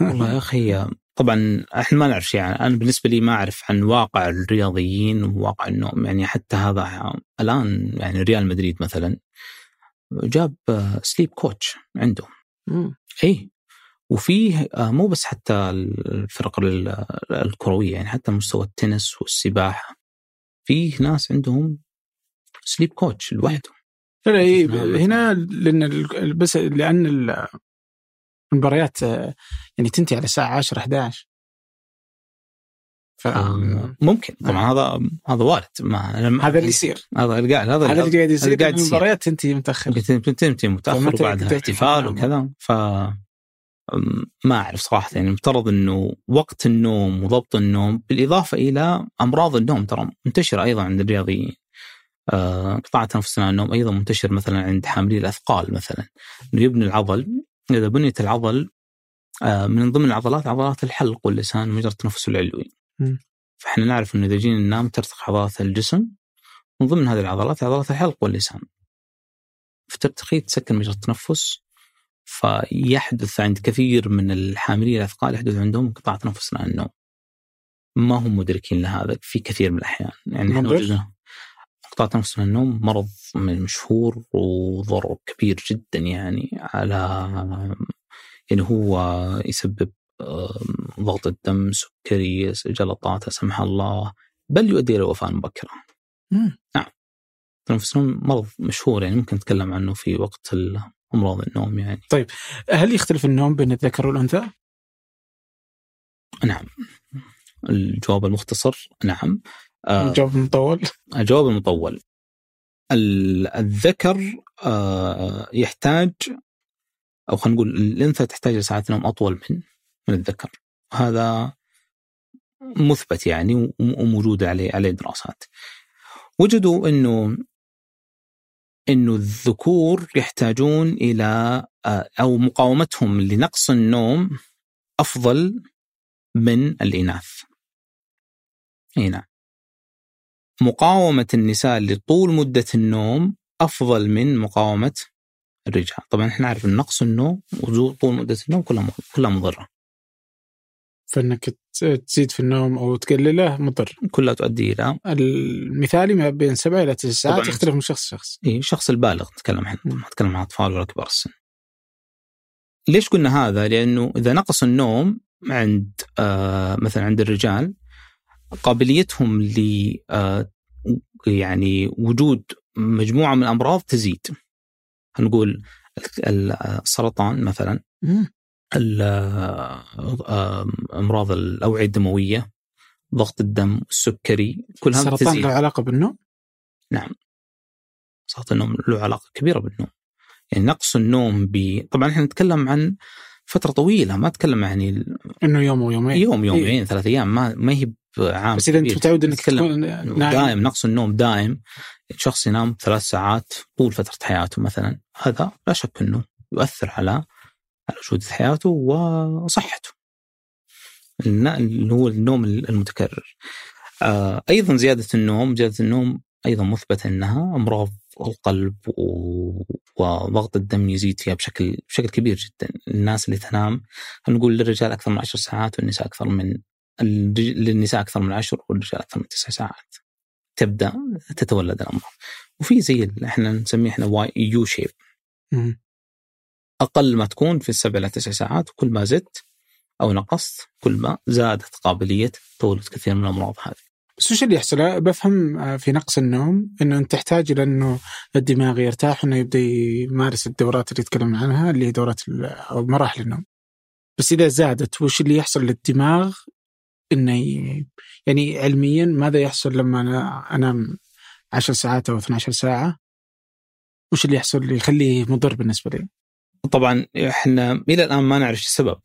والله يا أخي طبعا إحنا ما نعرف شيء يعني أنا بالنسبة لي ما أعرف عن واقع الرياضيين وواقع النوم. يعني حتى هذا الآن يعني ريال مدريد مثلا جاب sleep coach عنده. إي. وفيه مو بس حتى الفرق الكروية يعني حتى مستوى التنس والسباحة. فيه ناس عندهم sleep coach لوحده لا هنا لأن بس لأن المباريات يعني تنتهي على الساعة 10 11 آه، ممكن. طبعا هذا هذا وارد. ما هذا اللي يصير. هذا اللي قاعد هذا هذا اللي قاعد يصير. قاعد. المباريات تنتهي متأخر. تنتهي متأخر وبعدها احتفال. وكذا. ف ما أعرف صراحة. يعني المفترض إنه وقت النوم وضبط النوم بالإضافة إلى أمراض النوم. ترى منتشرة أيضا عند الرياضيين. آه، قطاع تنفس النوم أيضا منتشر مثلا عند حاملي الأثقال مثلا. إنه يبني العضل. إذا بنيت العضل آه، من ضمن العضلات عضلات الحلق واللسان ومجرى التنفس العلوي. فإحنا نعرف انه إذا جينا ننام ترتخي عضلات الجسم من ضمن هذه العضلات عضلات الحلق واللسان. فترتخي تسكن مجرى التنفس فيحدث عند كثير من الحاملين الأثقال يحدث عندهم انقطاع تنفس اثناء النوم. ما هم مدركين لهذا في كثير من الأحيان، يعني إحنا؟ وجدنا انقطاع تنفس اثناء النوم مرض مشهور وضرر كبير جدا يعني على يعني هو يسبب ضغط الدم، سكري، جلطات لا سمح الله، بل يؤدي إلى الوفاه المبكره. مم. تنفس النوم مرض مشهور يعني ممكن نتكلم عنه في وقت امراض النوم يعني. هل يختلف النوم بين الذكر والأنثى؟ نعم. الجواب المختصر نعم. آه، الجواب مطول الجواب المطول ال- الذكر آه، يحتاج أو خلينا نقول الأنثى تحتاج لساعات نوم أطول من من الذكر هذا مثبت يعني وموجود عليه عليه دراسات وجدوا إنه إنه الذكور يحتاجون إلى آه، أو مقاومتهم لنقص النوم أفضل من الإناث. إي نعم. مقاومة النساء لطول مدة النوم أفضل من مقاومة الرجال طبعا إحنا نعرف إن نقص النوم وطول مدة النوم كلها كلها مضرة فإنك تزيد في النوم أو تقلله مضر. كلها تؤدي إلى المثالي ما بين سبع إلى تسع ساعات. يختلف من شخص لشخص. إيه الشخص البالغ نتكلم مم. ما نتكلم عن أطفال ولا كبار السن. ليش قلنا هذا؟ لأنه إذا نقص النوم عند آه مثلا عند الرجال قابليتهم ل آه يعني وجود مجموعة من الأمراض تزيد. نقول السرطان مثلا. أمراض الأوعية الدموية ضغط الدم السكري كل هذا السرطان تزيد له علاقة بالنوم؟ سرطان النوم له علاقة كبيرة بالنوم يعني نقص النوم ب طبعا إحنا نتكلم عن فترة طويلة ما نتكلم يعني ال- إنه يوم ويومين يوم يومين إيه. ثلاث أيام ما ما هي بعام بس إذا أنت. متعود إنك تكون دائم نقص النوم دائم شخص ينام ثلاث ساعات طول فترة حياته مثلا هذا لا شك إنه يؤثر على على جوده حياته وصحته. اللي هو النوم المتكرر. آه، أيضا زيادة النوم زيادة النوم أيضا مثبت إنها أمراض القلب وضغط الدم يزيد فيها بشكل بشكل كبير جدا. الناس اللي تنام نقول للرجال أكثر من عشر ساعات والنساء أكثر من للنساء أكثر من عشر والرجال أكثر من تسع ساعات. تبدأ تتولد الأمراض. وفي زي إحنا نسميه إحنا يو شيب. أقل ما تكون في السبع إلى تسع ساعات وكل ما زدت أو نقصت كل ما زادت قابلية تولد كثير من الأمراض هذه. بس وش اللي يحصل؟ بفهم آه، في نقص النوم إنه أنت تحتاج إلى إنه الدماغ يرتاح انه يبدأ يمارس الدورات اللي تكلمنا عنها اللي هي دورات أو مراحل النوم. بس إذا زادت وش اللي يحصل للدماغ إنه يعني علميا ماذا يحصل لما أنا أنام 10 ساعات أو 12 ساعة؟ وش اللي يحصل اللي يخليه مضر بالنسبة لي؟ طبعا إحنا إلى الآن ما نعرف السبب.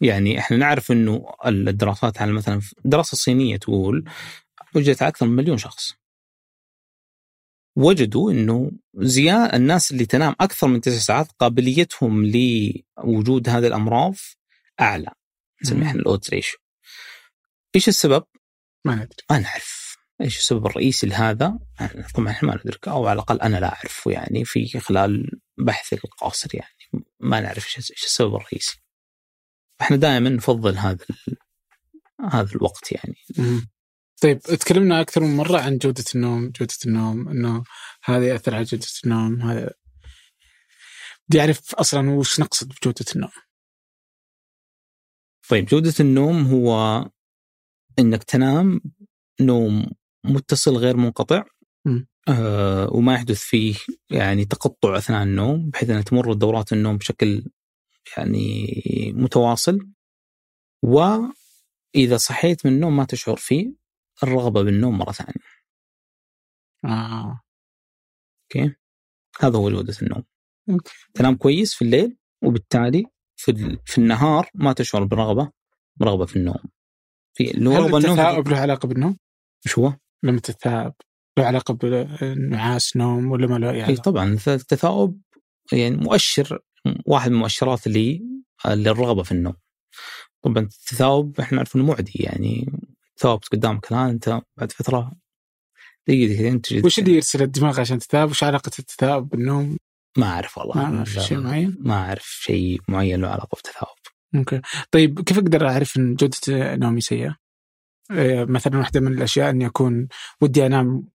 يعني إحنا نعرف إنه الدراسات على مثلا دراسة صينية تقول وجدت أكثر من مليون شخص. وجدوا إنه زيادة الناس اللي تنام أكثر من تسع ساعات قابليتهم لوجود هذه الأمراض أعلى. نسميها إحنا الأودز ريشيو. إيش السبب؟ ما ندري. ما نعرف إيش السبب الرئيسي لهذا طبعا إحنا ما ندرك أو على الأقل أنا لا أعرفه يعني في خلال بحثي القاصر يعني ما نعرف إيش السبب الرئيسي إحنا دائما نفضل هذا ال... هذا الوقت يعني. طيب تكلمنا أكثر من مرة عن جودة النوم، جودة النوم إنه هذا يأثر على جودة النوم هذا بدي أعرف أصلا وش نقصد بجودة النوم. طيب جودة النوم هو إنك تنام نوم متصل غير منقطع. آه وما يحدث فيه يعني تقطع أثناء النوم بحيث ان تمر دورات النوم بشكل يعني متواصل. و اذا صحيت من النوم ما تشعر فيه الرغبة بالنوم مرة ثانية. آه. okay؟ هذا هو جوده النوم. okay. تنام كويس في الليل وبالتالي في, في النهار ما تشعر برغبة برغبة في النوم. في هل التثاؤب له علاقة بالنوم؟ إيش هو؟ لما تتثاءب له علاقة بنعاس نوم ولا ما له أي إي علاقة؟ طبعا التثاؤب يعني مؤشر واحد من المؤشرات اللي للرغبه في النوم طبعا التثاؤب إحنا نعرف إنه معدي يعني ثوبت قدامك الآن أنت بعد فترة دقيقه تجي وش اللي يرسل الدماغ عشان تتثاءب؟ وش علاقة التثاؤب بالنوم؟ ما أعرف والله ما لا- شيء معين؟ ما أعرف شيء معين له علاقة بالتثاؤب أوكي طيب كيف أقدر أعرف إن جودة نومي سيئة؟ آه، مثلا واحدة من الأشياء اني اكون ودي أنام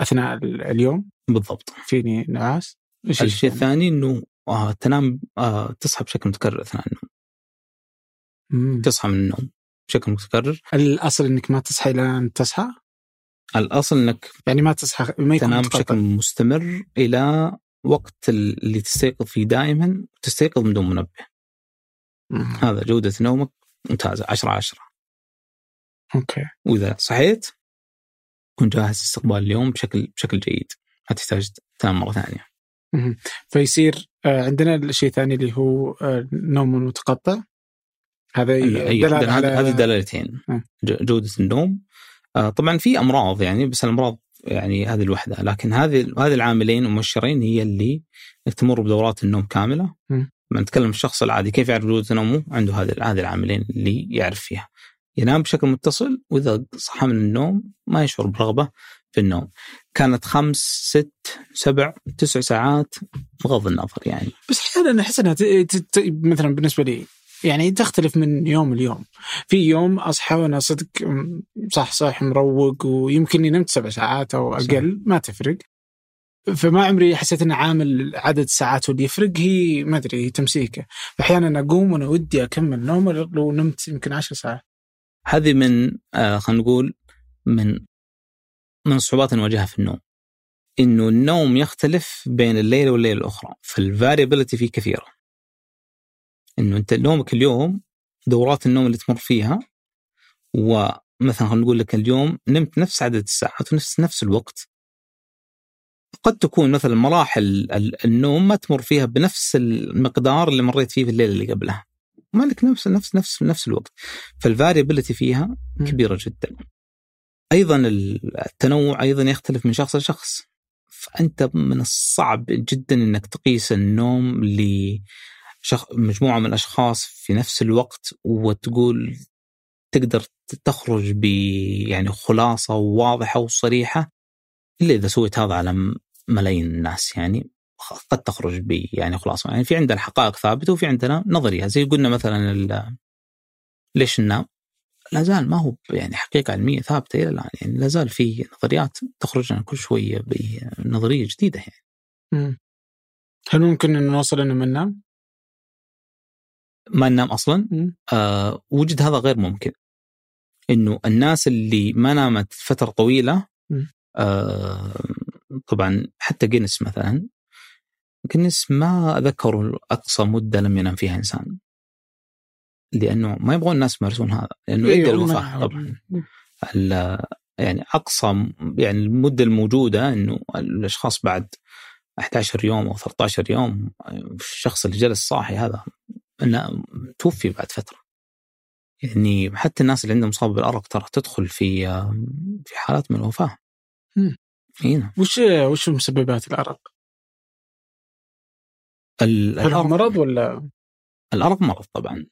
أثناء ال- اليوم. بالضبط. فيني نعاس. الشيء الثاني؟ إنه آه تنام آه تصحى بشكل متكرر أثناء النوم. مم. تصحى من النوم بشكل متكرر. الأصل إنك ما تصحى إلى ان تصحى؟ الأصل إنك يعني ما تصحى ما يكون تنام متقطع. بشكل مستمر إلى وقت اللي تستيقظ فيه دائما تستيقظ من دون منبه. مم. هذا جودة نومك ممتازة 10 10 أوكي. وإذا صحيت كن جاهز لاستقبال اليوم بشكل بشكل جيد. ما تحتاج تنام مره ثانية. فيصير آه، عندنا الشيء الثاني اللي هو آه، نوم متقطع. هذا هذه على هذه دلالتين. ج- جودة النوم. آه، طبعا في أمراض يعني بس الأمراض يعني هذه الوحدة. لكن هذه هذه العاملين والمؤشرين هي اللي تمر بدورات النوم كاملة. لما نتكلم الشخص العادي كيف يعرف جودة نومه؟ عنده هذه هذه العاملين اللي يعرف فيها. ينام بشكل متصل وإذا صحى من النوم ما يشعر برغبة في النوم. كانت خمس ست سبع تسع ساعات بغض النظر يعني. بس أحيانا أحس إنها مثلا بالنسبة لي يعني تختلف من يوم ليوم. في يوم أصحى وأنا صدق صح صح مروق ويمكن إني نمت سبع ساعات أو. أقل ما تفرق. فما عمري حسيت إن عامل عدد الساعات هو اللي يفرق هي ما أدري هي تمسيكة. أحيانا أقوم وأنا ودي أكمل نوم لو نمت يمكن عشر ساعات. هذه من آه خلينا نقول من من الصعوبات اللي نواجهها في النوم. إنه النوم يختلف بين الليلة والليلة الأخرى فال variability فيه كثيرة. إنه أنت نومك اليوم دورات النوم اللي تمر فيها ومثلا خلينا نقول لك اليوم نمت نفس عدد الساعات ونفس نفس الوقت. قد تكون مثلا مراحل ال- النوم ما تمر فيها بنفس المقدار اللي مريت فيه في الليلة اللي قبلها. ما لك نفس نفس نفس نفس الوقت. فالفاريبيلتي فيها. كبيرة جدا. أيضا التنوع أيضا يختلف من شخص لشخص. فأنت من الصعب جدا إنك تقيس النوم لمجموعه من الأشخاص في نفس الوقت وتقول تقدر تخرج ب يعني خلاصة واضحة وصريحة إلا إذا سويت هذا على ملايين الناس يعني. قد تخرج ب يعني خلاصه يعني في عندنا حقائق ثابتة وفي عندنا نظريه زي قلنا مثلا ليش ننام؟ لا زال ما هو يعني حقيقة علمية ثابتة إلى الآن يعني لا زال في نظريات تخرج لنا كل شوية بنظريه جديدة يعني مم. هل ممكن ان نوصل إنه ما ننام؟ ما ننام أصلا مم. آه وجد هذا غير ممكن إنه الناس اللي ما نامت فترة طويلة. آه طبعا حتى جينيس مثلا جينيس ما ذكروا أقصى مدة لم ينام فيها إنسان. لأنه ما يبغون الناس يمارسون هذا لأنه يؤدي أيوة، الوفاه ما- طبعا. يعني أقصى يعني المدة الموجودة إنه الأشخاص بعد 11 يوم أو 13 يوم الشخص اللي جلس صاحي هذا إنه توفي بعد فترة. يعني حتى الناس اللي عندهم اصابه بالأرق ترى تدخل في في حالات من الوفاة. مم. هنا وش وش مسببات الأرق؟ ال- هل هو الارق مرض ولا؟ الارق مرض طبعا.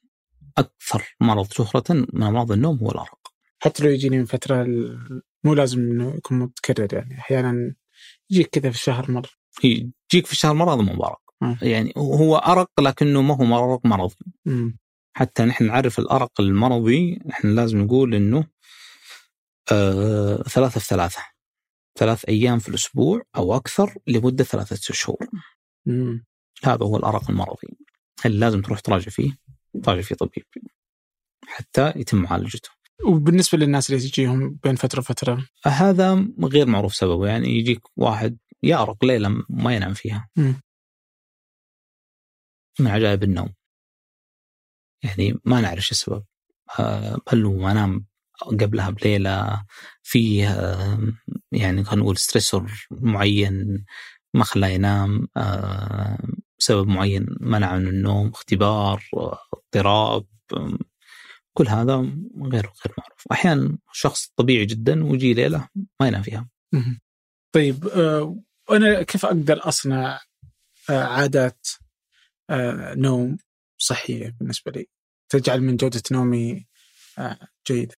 أكثر مرض شهره من أمراض النوم هو الأرق. حتى لو يجيني من فترة ال- مو لازم إنه يكون متكرر يعني. أحيانا يجيك كذا في الشهر مره يجيك في الشهر مرض مو ارق مم. يعني هو أرق لكنه ما هو مرض مرضي. مم. حتى نحن نعرف الأرق المرضي نحن لازم نقول إنه آه ثلاثة في ثلاثة. ثلاث أيام في الأسبوع أو أكثر لمدة ثلاثة شهور. هذا هو الأرق المرضي. اللي لازم تروح تراجع فيه؟ تراجع فيه طبيب. حتى يتم معالجته. وبالنسبة للناس اللي تجيهم بين فترة وفترة؟ هذا غير معروف سببه. يعني يجيك واحد يأرق ليلة ما ينام فيها. مم. من عجائب النوم. يعني ما نعرف إيش السبب. آه، هل هو انام قبلها بليلة؟ فيه آه، يعني خلينا نقول ستريسور معين ما خلاه ينام. آه، سبب معين منع من النوم اختبار اضطراب كل هذا غير غير معروف. أحيانا شخص طبيعي جدا ويجي ليلة ما ينام فيها. طيب وأنا كيف أقدر أصنع عادات نوم صحية بالنسبة لي؟ تجعل من جودة نومي جيده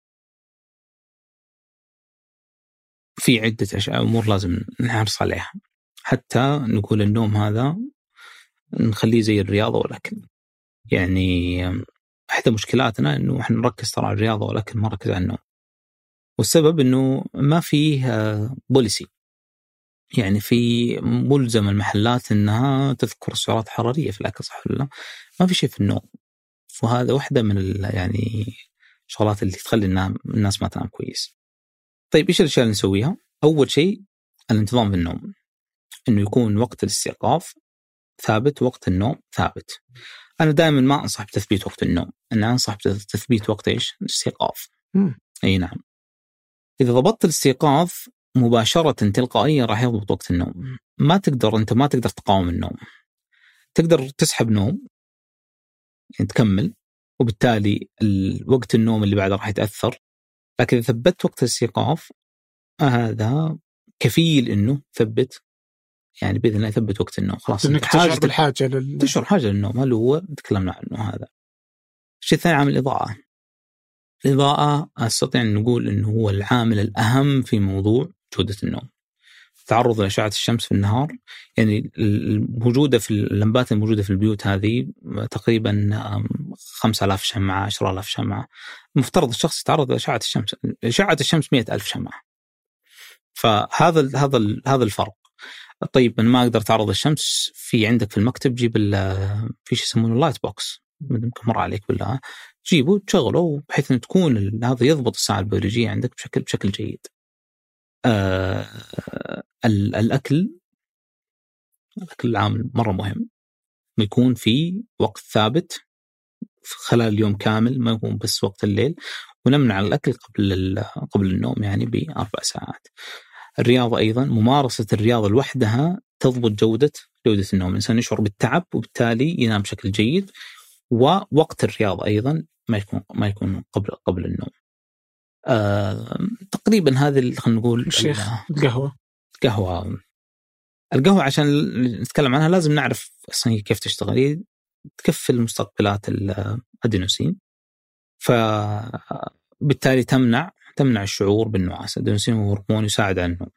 في عدة أشياء أمور لازم نحرص عليها. حتى نقول النوم هذا نخليه زي الرياضة والأكل يعني إحدى مشكلاتنا إنه إحنا نركز ترى على الرياضة والأكل ما نركز على النوم والسبب إنه ما فيه بوليسي يعني في ملزم المحلات إنها تذكر السعرات الحراريه في الأكل صح ولا لا؟ ما في شيء في النوم وهذا واحدة من يعني الشغلات اللي تخلي الناس ما تنام كويس. طيب إيش الأشياء اللي نسويها؟ أول شيء الانتظام في النوم إنه يكون وقت الاستيقاظ ثابت وقت النوم ثابت. أنا دائما ما أنصح بتثبيت وقت النوم، أنا أنصح بتثبيت وقت إيش؟ الاستيقاظ. أي نعم. إذا ضبطت الاستيقاظ مباشرة تلقائيا راح يضبط وقت النوم ما تقدر أنت ما تقدر تقاوم النوم تقدر تسحب نوم يعني تكمل وبالتالي وقت النوم اللي بعده راح يتأثر لكن إذا ثبت وقت الاستيقاظ هذا كفيل إنه ثبت يعني بإذن الله يثبت وقت النوم. خلاص إنك تشعر بالحاجة لل... تشعر حاجة للنوم هل هو تكلمنا عنه هذا. الشيء الثاني عامل الاضاءه الإضاءة أستطيع أن نقول إنه هو العامل الأهم في موضوع جودة النوم. تعرض لأشعة الشمس في النهار يعني الموجودة في اللمبات الموجودة في البيوت هذه تقريبا 5000 شمعة 10000 شمعة. المفترض الشخص يتعرض لأشعة الشمس. أشعة الشمس 100000 شمعة. فهذا هذا هذا الفرق. طيب ما أقدر اتعرض للشمس في عندك في المكتب جيب في شيء يسمونه ال light box يمكن مر عليك ولا جيبه تشغله بحيث ان تكون هذا يضبط الساعة البيولوجية عندك بشكل بشكل جيد. آه الأكل الأكل عامل مرة مهم يكون في وقت ثابت خلال اليوم كامل ما يكون بس وقت الليل ونمنع الأكل قبل قبل النوم يعني بأربع ساعات. الرياضة أيضا ممارسة الرياضة لوحدها تضبط جودة جودة النوم، الإنسان يشعر بالتعب وبالتالي ينام بشكل جيد ووقت الرياضة أيضا ما يكون ما يكون قبل قبل النوم. آه تقريبا اللي خلينا نقول الشيخ القهوة. القهوة. القهوة عشان نتكلم عنها لازم نعرف أصلا كيف تشتغل. هي تكفل مستقبلات الأدينوسين. فبالتالي تمنع تمنع الشعور بالنعاس. الادينوسين هو هرمون يساعد على النوم.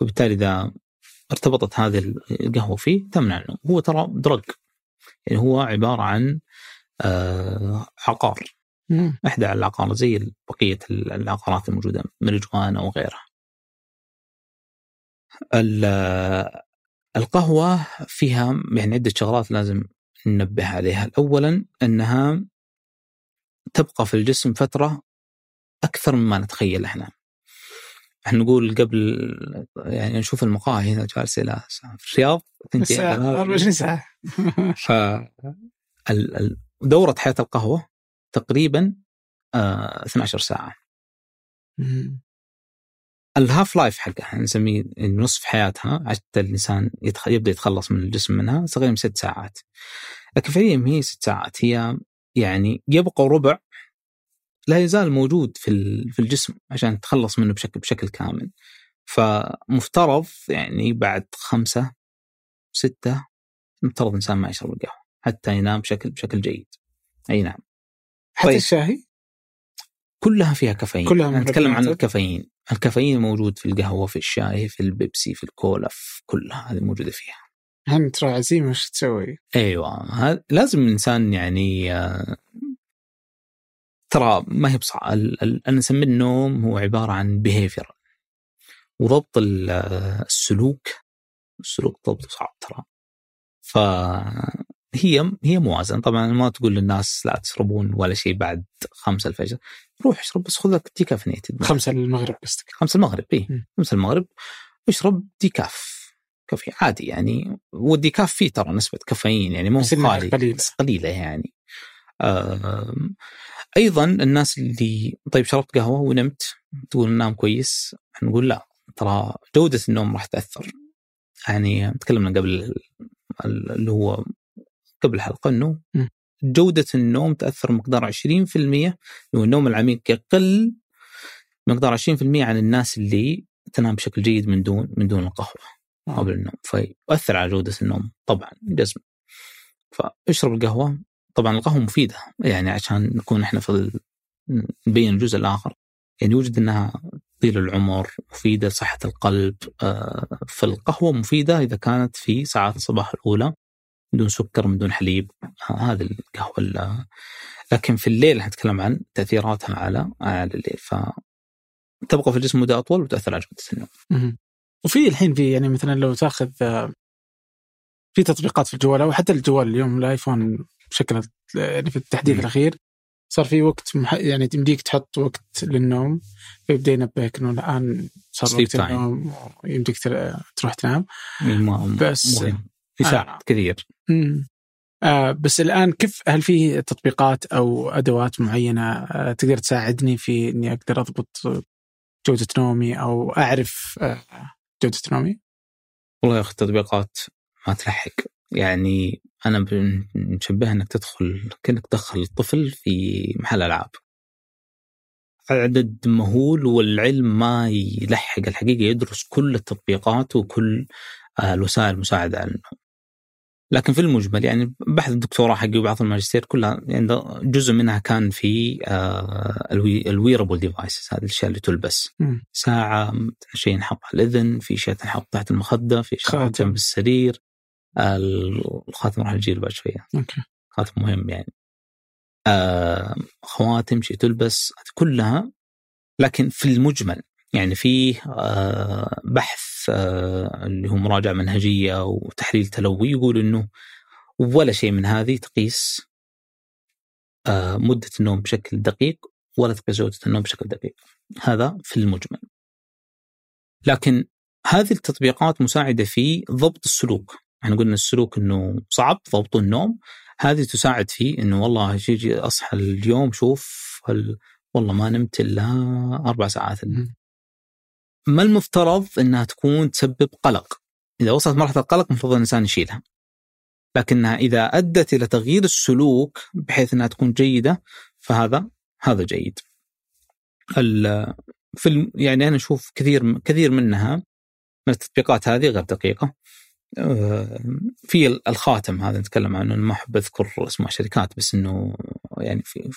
وبالتالي إذا ارتبطت هذه القهوة فيه تمنع النوم. هو ترى درج يعني هو عبارة عن آه، عقار. مم. إحدى العقارات زي بقية العقارات الموجودة مرجوان أو غيرها. القهوة فيها يعني عدة شغلات لازم ننبه عليها، اولا أنها تبقى في الجسم فترة أكثر مما نتخيل إحنا. إحنا نقول قبل يعني نشوف المقاهي هنا جالسة لا في الرياض 24 ساعة. ف دورة حياة القهوة تقريبا آه 12 ساعة. ال half-life حقها نسميه نصف حياتها حتى الإنسان يتخ... يبدأ يتخلص من الجسم منها تقريبا ست ساعات. لكن فعليا هي ست ساعات هي يعني يبقى ربع لا يزال موجود في في الجسم عشان تتخلص منه بشكل بشكل كامل. فمفترض يعني بعد خمسة ستة مفترض الإنسان ما يشرب القهوة حتى ينام بشكل بشكل جيد. أي نعم. حتى طيب. الشاهي؟ كلها فيها كافيين. كلها نتكلم عن الكافيين. الكافيين موجود في القهوة في الشاي في البيبسي في الكولا في كلها هذه موجودة فيها. انت ترى عزيمة وش تسوي؟ أيوه. لازم الانسان يعني آه، ترى ما هي بصعب أنا أسميه النوم هو عبارة عن behavior وضبط السلوك السلوك ضبطه صعب ترى. ف هي هي موازنة. طبعا ما تقول للناس لا تشربون ولا شيء بعد خمسة الفجر. روح اشرب بس خذ لك decaffeinated خمسة المغرب قصدك. خمسة المغرب اي خمسة المغرب اشرب decaf coffee عادي يعني. وال decaf فيه ترى نسبة كافيين يعني مو قليلة. قليلة يعني. أيضا الناس اللي طيب شربت قهوة ونمت تقول نام كويس نقول لا ترى جودة النوم راح تأثر. يعني تكلمنا قبل اللي هو قبل الحلقة إنه. جودة النوم تأثر مقدار 20% اللي هو النوم العميق يقل مقدار 20% عن الناس اللي تنام بشكل جيد من دون من دون القهوة قبل النوم. فيؤثر على جودة النوم طبعا جزم فاشرب القهوة طبعا القهوة مفيدة يعني عشان نكون إحنا في. نبين الجزء الآخر يعني يوجد إنها طيل العمر مفيدة لصحة القلب آه، فالقهوة مفيدة إذا كانت في ساعات الصباح الأولى بدون سكر من دون حليب آه، هذه القهوة لكن في الليل نتكلم عن تأثيراتها على على الليل ف تبقى في الجسم مدة أطول وتأثر على جودة النوم. وفي الحين في يعني مثلا لو تأخذ آه، في تطبيقات في الجوال أو حتى الجوال اليوم الآيفون بشكل يعني في التحديث الأخير صار في وقت مح... يعني تمديك تحط وقت للنوم فيبدا ينبهك إنه الآن صار وقت النوم يمديك تروح تنام بس مهم. في ساعة آه. كثير آه بس الآن كيف هل في تطبيقات أو أدوات معينة آه تقدر تساعدني في إني أقدر أضبط جودة نومي أو أعرف آه جودة نومي؟ والله يا أخي التطبيقات ما تلحق يعني أنا بنشبهها إنك تدخل كأنك تدخل الطفل في محل ألعاب. عدد مهول والعلم ما يلحق الحقيقة يدرس كل التطبيقات وكل الوسائل المساعدة النوم لكن في المجمل يعني بحث الدكتوراه حقي وبعض الماجستير كلها يعني جزء منها كان في آه، ال wearable devices هذه الأشياء اللي تلبس. م. ساعة شيء ينحط على الإذن في شيء تنحط تحت المخدة في شيء جنب السرير. الخاتم راح يجي بعد شوية. okay. خاتم مهم يعني. آه خواتم شيء تلبس كلها لكن في المجمل يعني في آه بحث آه اللي هو مراجعة منهجية وتحليل تلوي يقول إنه ولا شيء من هذه تقيس آه مدة النوم بشكل دقيق ولا تقيس جودة النوم بشكل دقيق. هذا في المجمل. لكن هذه التطبيقات مساعدة في ضبط السلوك. إحنا قلنا السلوك إنه صعب ضبط النوم. هذه تساعد فيه إنه والله يجي أصحى اليوم شوف والله ما نمت إلا أربع ساعات. ما المفترض إنها تكون تسبب قلق؟ إذا وصلت مرحلة القلق المفروض الإنسان يشيلها. لكنها إذا أدت إلى تغيير السلوك بحيث إنها تكون جيدة فهذا هذا جيد. في يعني أنا أشوف كثير كثير منها من التطبيقات هذه غير دقيقة. في الخاتم هذا نتكلم عنه ما أحب أذكر أسماء شركات بس إنه يعني في,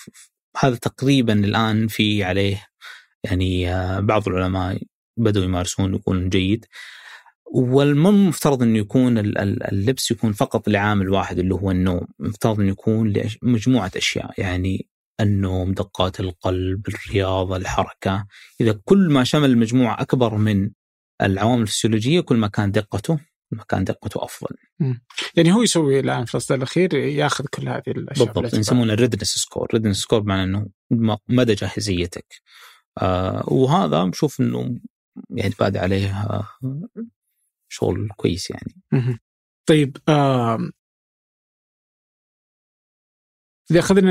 هذا تقريبا الآن في عليه يعني آه، بعض العلماء بدأوا يمارسون يكون جيد. والمفترض إنه يكون اللبس يكون فقط لعامل واحد اللي هو النوم، مفترض إنه يكون لمجموعة أشياء يعني النوم، دقات القلب، الرياضة، الحركة، إذا كل ما شمل المجموعة أكبر من العوامل الفسيولوجية كل ما كان دقته مكان دقته أفضل. يعني هو يسوي الآن في الاصدار الأخير ياخذ كل هذه الأشياء بالضبط يسمونه ال readiness score، ال readiness score معناه إنه مدى جاهزيتك. آه وهذا بشوف إنه يعني بعد عليه آه شغل كويس يعني. طيب آه إذا أخذنا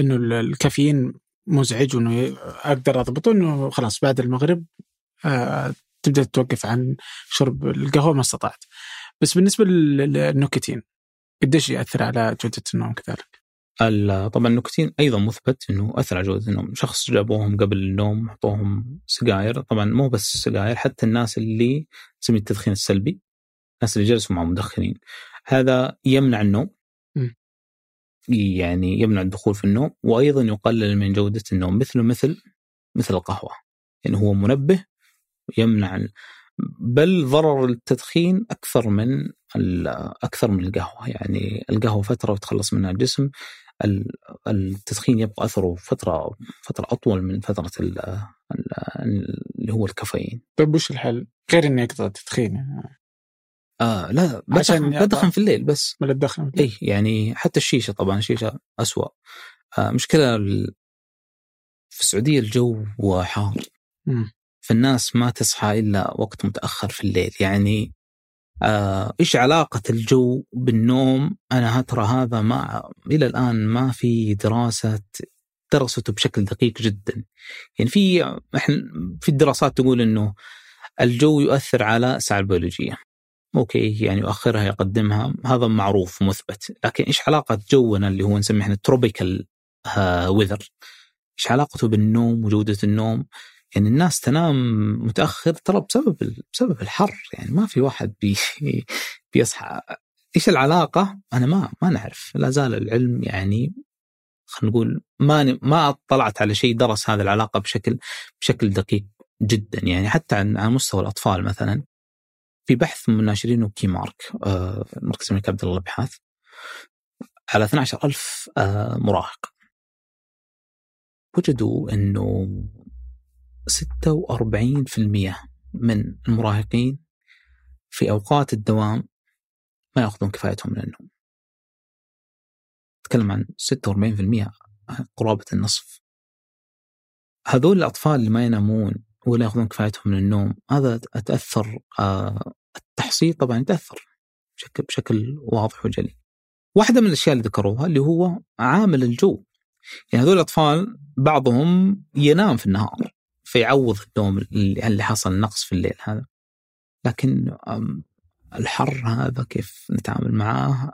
إنه الكافيين مزعج وإنه أقدر أضبطه إنه خلاص بعد المغرب آه تبدأ توقف عن شرب القهوة ما استطعت. بس بالنسبة للنوكتين قديش يأثر على جودة النوم كذلك؟ طبعا النوكتين أيضا مثبت إنه أثر على جودة النوم، شخص جابوهم قبل النوم حطوهم سجاير، طبعا مو بس سجاير حتى الناس اللي تسمي التدخين السلبي الناس اللي جلسوا مع مدخنين. هذا يمنع النوم. م. يعني يمنع الدخول في النوم وأيضا يقلل من جودة النوم. مثله مثل مثل القهوة. يعني هو منبه يمنع بل ضرر التدخين أكثر من أكثر من القهوة. يعني القهوة فترة وتخلص منها الجسم التدخين يبقى أثره فترة فترة أطول من فترة اللي هو الكافيين. طيب وش الحل؟ غير اني اقطع التدخين. آه لا بدخن بدخن في الليل بس. ما تدخن اي يعني حتى الشيشة طبعا الشيشة اسوء آه مشكلة في السعودية الجو حار فالناس ما تصحى إلا وقت متأخر في الليل. يعني آه إيش علاقة الجو بالنوم؟ أنا ترى هذا ما إلى الآن ما في دراسة درسته بشكل دقيق جدا. يعني في إحنا في الدراسات تقول إنه الجو يؤثر على الساعة البيولوجية. أوكي يعني يؤخرها يقدمها هذا معروف ومثبت لكن إيش علاقة جونا اللي هو نسميه إحنا tropical weather إيش علاقته بالنوم وجودة النوم؟ يعني الناس تنام متأخر ترى بسبب بسبب الحر. يعني ما في واحد بي بيصحى. إيش العلاقة؟ أنا ما ما نعرف. لا زال العلم يعني خلينا نقول ما ما اطلعت على شيء درس هذه العلاقة بشكل بشكل دقيق جدا. يعني حتى على مستوى الأطفال مثلا. في بحث من ناشرينه كي مارك آه، مركز الملك عبد الله للابحاث على 12000 آه، مراهق. وجدوا إنه 46% من المراهقين في أوقات الدوام ما يأخذون كفايتهم من النوم. نتكلم عن 46% قرابة النصف. هذول الأطفال اللي ما ينامون ولا يأخذون كفايتهم من النوم هذا تأثر آه، التحصيل طبعا يتأثر بشكل بشكل واضح وجلي. واحدة من الأشياء اللي ذكروها اللي هو عامل الجو. يعني هذول الأطفال بعضهم ينام في النهار فيعوض النوم اللي حصل نقص في الليل هذا. لكن الحر هذا كيف نتعامل معاه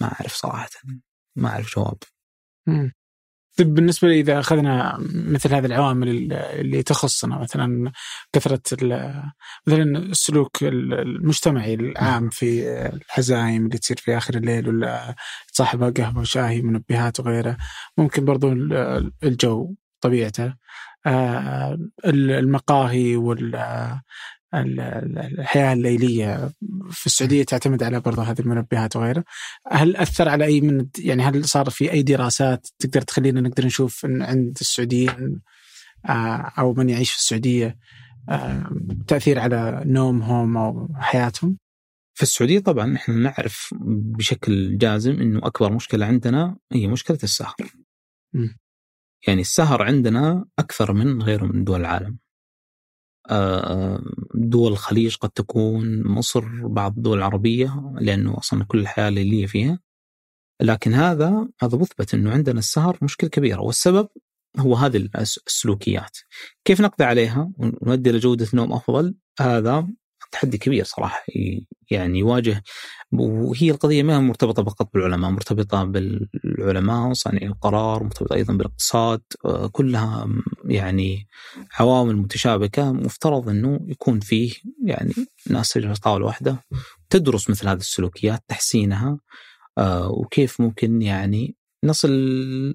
ما أعرف صراحة ما أعرف جواب. طيب بالنسبة لي إذا أخذنا مثل هذه العوامل اللي تخصنا مثلا كثرة مثلا السلوك المجتمعي العام في الحزايم اللي تصير في آخر الليل ولا صاحبها قهوة وشاهي منبهات وغيره ممكن برضو الجو طبيعته. المقاهي وال الحياة الليلية في السعودية تعتمد على برضه هذه المنبهات وغيرها هل أثر على أي من يعني هل صار في أي دراسات تقدر تخلينا نقدر نشوف إن عند السعوديين آه، أو من يعيش في السعودية آه، تأثير على نومهم أو حياتهم؟ في السعودية طبعا إحنا نعرف بشكل جازم إنه أكبر مشكلة عندنا هي مشكلة السهر. م. يعني السهر عندنا أكثر من غيره من دول العالم. آه، دول الخليج قد تكون مصر بعض الدول العربية لأنه أصلا كل الحياة الليلية فيها. لكن هذا هذا مثبت أنه عندنا السهر مشكلة كبيرة والسبب هو هذه السلوكيات. كيف نقضي عليها؟ ونؤدي لجودة نوم أفضل. هذا تحدي كبير صراحة يعني يواجه وهي القضية ما مرتبطة فقط بالعلماء مرتبطة بالعلماء وصانعي القرار مرتبطة أيضا بالاقتصاد آه، كلها يعني عوامل متشابكة مفترض أنه يكون فيه يعني ناس تجلس طاولة واحدة تدرس مثل هذه السلوكيات تحسينها آه، وكيف ممكن يعني نصل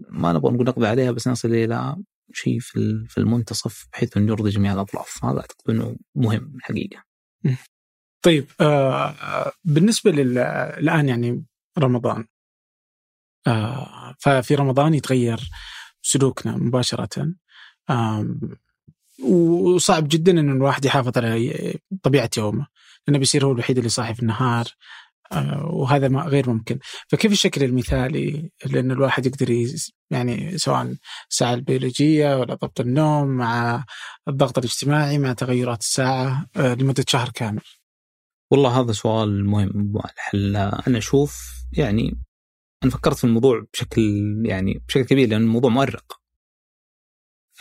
ما نبغى نقول نقضي عليها بس نصل إلى شيء في المنتصف بحيث أن يرضي جميع الأطراف. هذا أعتقد أنه مهم الحقيقة طيب آه بالنسبة لل الآن يعني رمضان آه ففي رمضان يتغير سلوكنا مباشرة آه وصعب جدا أن الواحد يحافظ على طبيعة يومه لأنه بيصير هو الوحيد اللي صاحي في النهار وهذا ما غير ممكن. فكيف الشكل المثالي لأن الواحد يقدر يعني سواء الساعة البيولوجية ولا ضبط النوم مع الضغط الاجتماعي مع تغيرات الساعة آه لمدة شهر كامل؟ والله هذا سؤال مهم الحل أنا أشوف يعني أنا فكرت في الموضوع بشكل يعني بشكل كبير لأن الموضوع مؤرق.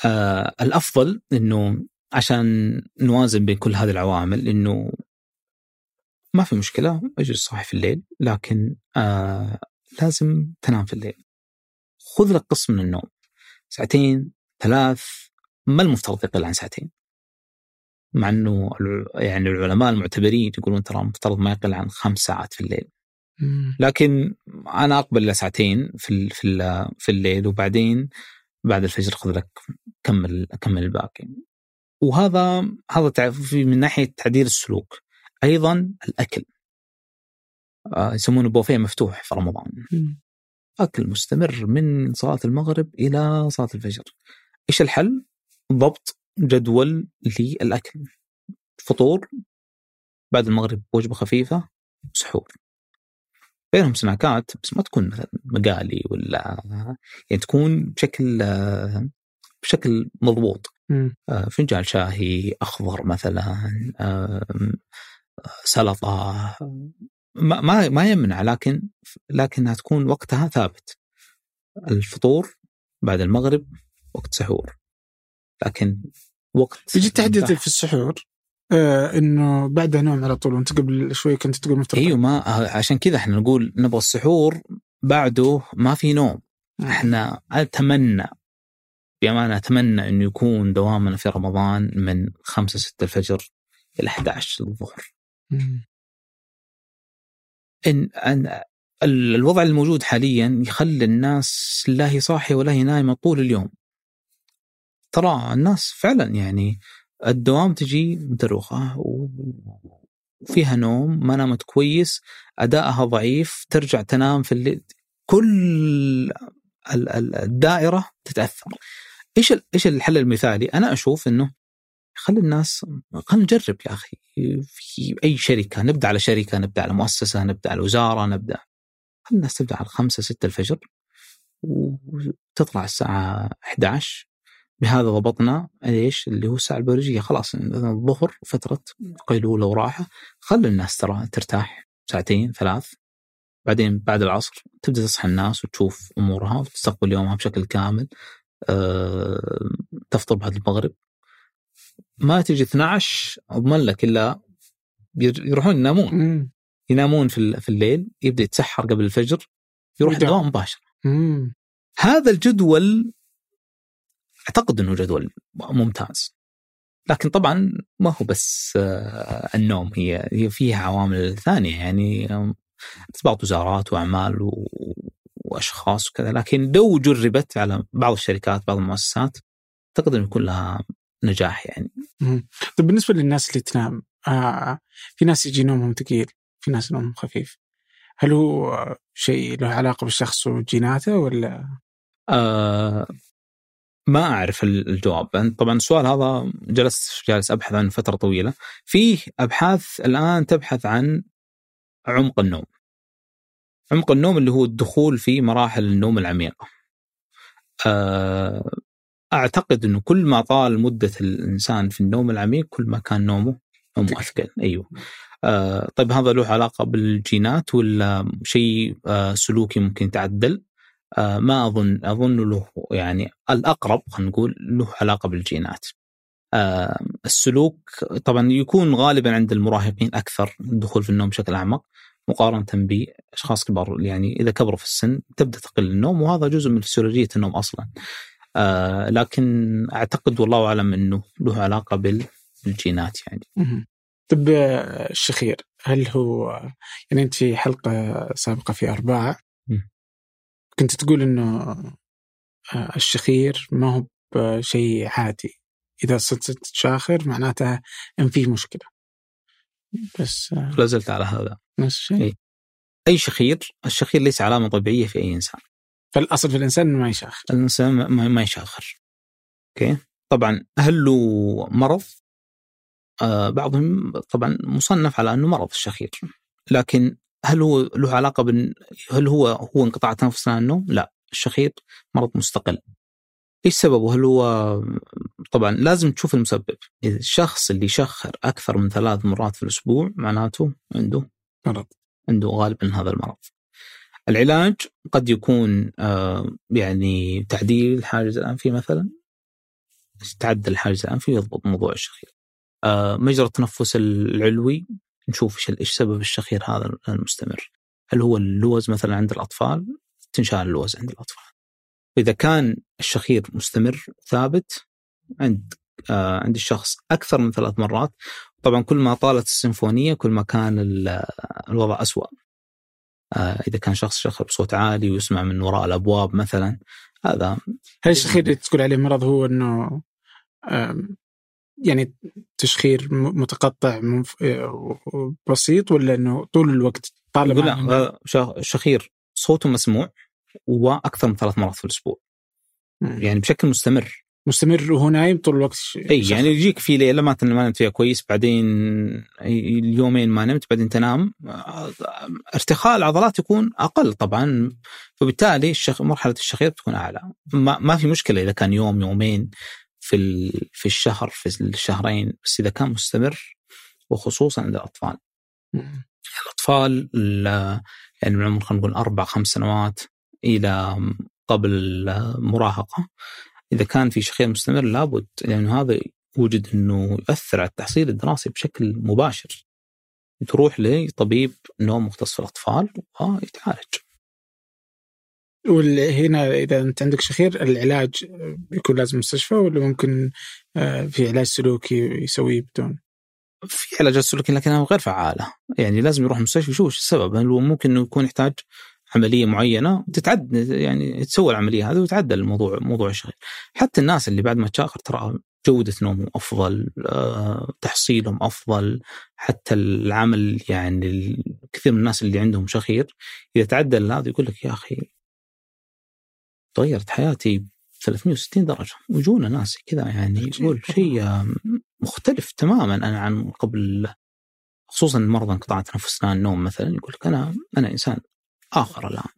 آه الأفضل إنه عشان نوازن بين كل هذه العوامل إنه ما في مشكلة اجلس صاحي في الليل لكن آه لازم تنام في الليل. خذ لك قسم من النوم ساعتين ثلاث ما المفترض يقل عن ساعتين. مع إنه يعني العلماء المعتبرين يقولون ترى المفترض ما يقل عن خمس ساعات في الليل. لكن أنا أقبل إلى ساعتين في في في الليل وبعدين بعد الفجر خذ لك كمل كمل الباقي. وهذا هذا في من ناحية تعديل السلوك. أيضا الأكل. آه يسمونه بوفيه مفتوح في رمضان. أكل مستمر من صلاة المغرب إلى صلاة الفجر. إيش الحل؟ ضبط جدول للأكل فطور بعد المغرب وجبة خفيفة سحور بينهم سناكات بس ما تكون مثلا مقالي ولا يعني تكون بشكل بشكل مضبوط آه، فنجان شاهي أخضر مثلا سلطة ما ما ما يمنع لكن لكنها تكون وقتها ثابت. الفطور بعد المغرب وقت سحور. لكن وقت يجي تحديد في السحور آه إنه بعدها نوم على طول وأنت قبل شوي كنت تقول مفترض إيوه ما عشان كذا إحنا نقول نبغى السحور بعده ما في نوم. إحنا أتمنى بأمانة أتمنى إنه يكون دوامنا في رمضان من 5 6 الفجر إلى 11 الظهر. ان أن الوضع الموجود حاليا يخلي الناس لا هي صاحية ولا هي نايمة طول اليوم. ترى الناس فعلا يعني الدوام تجي مدروخة وفيها نوم ما نامت كويس أدائها ضعيف ترجع تنام في الليل كل الدائرة تتأثر إيش إيش الحل المثالي؟ أنا أشوف إنه خلي الناس خلينا نجرب يا أخي. في أي شركة نبدأ على شركة نبدأ على مؤسسة نبدأ على وزارة نبدأ. خلي الناس تبدأ على خمسة ستة الفجر وتطلع الساعة 11 بهذا ضبطنا إيش؟ اللي هو الساعة البيولوجية خلاص الظهر فترة قيلولة وراحة. خلي الناس ترى ترتاح ساعتين ثلاث. بعدين بعد العصر تبدأ تصحى الناس وتشوف أمورها وتستقبل يومها بشكل كامل. أه تفطر بعد المغرب. ما تجي 12 أضمن لك إلا يروحون ينامون. ينامون في في الليل يبدأ يتسحر قبل الفجر يروح الدوام مباشرة. هذا الجدول أعتقد إنه جدول ممتاز. لكن طبعا ما هو بس آه، النوم هي هي فيها عوامل ثانية يعني بعض وزارات وأعمال وأشخاص وكذا. لكن لو جربت على بعض الشركات بعض المؤسسات أعتقد إنه يكون لها نجاح يعني. طيب بالنسبة للناس اللي تنام آه في ناس يجي نومهم ثقيل في ناس نومهم خفيف. هل هو شيء له علاقة بالشخص وجيناته ولا؟ آه ما أعرف الجواب. طبعا السؤال هذا جلست جالس أبحث عنه فترة طويلة. فيه أبحاث الآن تبحث عن عمق النوم. عمق النوم اللي هو الدخول في مراحل النوم العميقة. آه، أعتقد أنه كل ما طال مدة الإنسان في النوم العميق كل ما كان نومه نومه أثقل. أيوه. آه، طيب هذا له علاقة بالجينات ولا شيء آه، سلوكي ممكن يتعدل ما أظن. أظن له يعني الأقرب خلينا نقول له علاقة بالجينات. السلوك طبعا يكون غالبا عند المراهقين أكثر الدخول في النوم بشكل أعمق مقارنة بأشخاص كبار. يعني إذا كبروا في السن تبدأ تقل النوم وهذا جزء من فسيولوجية النوم أصلا. آه لكن أعتقد والله أعلم إنه له علاقة بالجينات يعني. طب آه، الشخير هل هو يعني أنت في حلقة سابقة في أربعة كنت تقول إنه آه، الشخير ما هو بشيء عادي. إذا صرت تشاخر معناته إن في مشكلة. بس آه، لا زلت على هذا. نفس الشيء أي. أي شخير الشخير ليس علامة طبيعية في أي إنسان. فالأصل في الإنسان إنه ما يشاخر الإنسان ما, يشاخر أوكي طبعا هل له مرض؟ آه بعضهم طبعا مصنف على أنه مرض الشخير لكن هل هو له علاقة بن هل هو هو انقطاع تنفس عن النوم؟ لا الشخير مرض مستقل إيش سببه؟ هل هو طبعا لازم تشوف المسبب، إذا الشخص اللي يشخر أكثر من ثلاث مرات في الأسبوع معناته عنده مرض عنده غالبا هذا المرض. العلاج قد يكون آه يعني تعديل الحاجز الأنفي مثلا تعدل الحاجز الأنفي يضبط موضوع الشخير. آه مجرى التنفس العلوي نشوف إيش سبب الشخير هذا المستمر. هل هو اللوز مثلا عند الأطفال؟ تنشال اللوز عند الأطفال. فاذا كان الشخير مستمر ثابت عند آه عند الشخص أكثر من ثلاث مرات طبعا كل ما طالت السيمفونية كل ما كان الوضع اسوء إذا كان شخص شخر بصوت عالي ويسمع من وراء الأبواب مثلا هذا هل الشخير اللي تقول عليه مرض هو إنه يعني تشخير متقطع بسيط ولا إنه طول الوقت طالما لا شخير صوته مسموع وأكثر من ثلاث مرات في الأسبوع. يعني بشكل مستمر. مستمر وهو نايم طول الوقت. إي يعني يجيك في ليلة ما نمت فيها كويس بعدين اليومين ما نمت بعدين تنام. ارتخاء العضلات يكون أقل طبعا فبالتالي الشخ... مرحلة الشخير تكون أعلى. ما, ما في مشكلة إذا كان يوم يومين في ال... في الشهر في الشهرين بس إذا كان مستمر وخصوصا عند الأطفال. الأطفال يعني من عمر خلينا نقول أربع خمس سنوات إلى قبل المراهقة إذا كان في شخير مستمر لابد لأنه هذا وجد إنه يؤثر على التحصيل الدراسي بشكل مباشر. تروح لطبيب نوم مختص في الأطفال ويتعالج. وهنا إذا أنت عندك شخير العلاج يكون لازم مستشفى ولا ممكن آه، في علاج سلوكي يسويه بدون؟ في علاجات سلوكية لكنها غير فعالة، يعني لازم يروح المستشفى يشوف السبب، هل هو ممكن إنه يكون يحتاج عملية معينة تتعد يعني تسوى العملية هذه وتعدل الموضوع موضوع الشغل. حتى الناس اللي بعد ما تشاخر ترى جودة نومهم أفضل، آه، تحصيلهم أفضل، حتى العمل يعني كثير من الناس اللي عندهم شخير إذا تعدل هذا يقول لك يا أخي تغيرت حياتي 360 درجة. ويجونا ناس كذا يعني يقول شيء مختلف تماما أنا عن قبل خصوصا مرضى انقطاع تنفس النوم مثلا. يقول لك أنا أنا إنسان آخر الآن.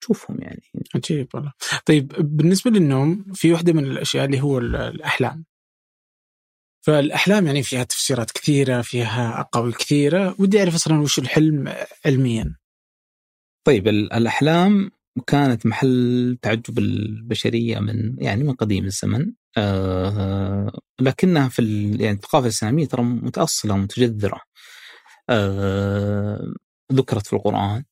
تشوفهم يعني. عجيب والله. طيب بالنسبة للنوم في واحدة من الأشياء اللي هو الأحلام. فالأحلام يعني فيها تفسيرات كثيرة فيها أقاويل كثيرة. ودي أعرف أصلا وش الحلم علميا. طيب الأحلام كانت محل تعجب البشرية من يعني من قديم الزمن. آه لكنها في يعني الثقافة الإسلامية ترى متأصلة ومتجذرة. آه ذكرت في القرآن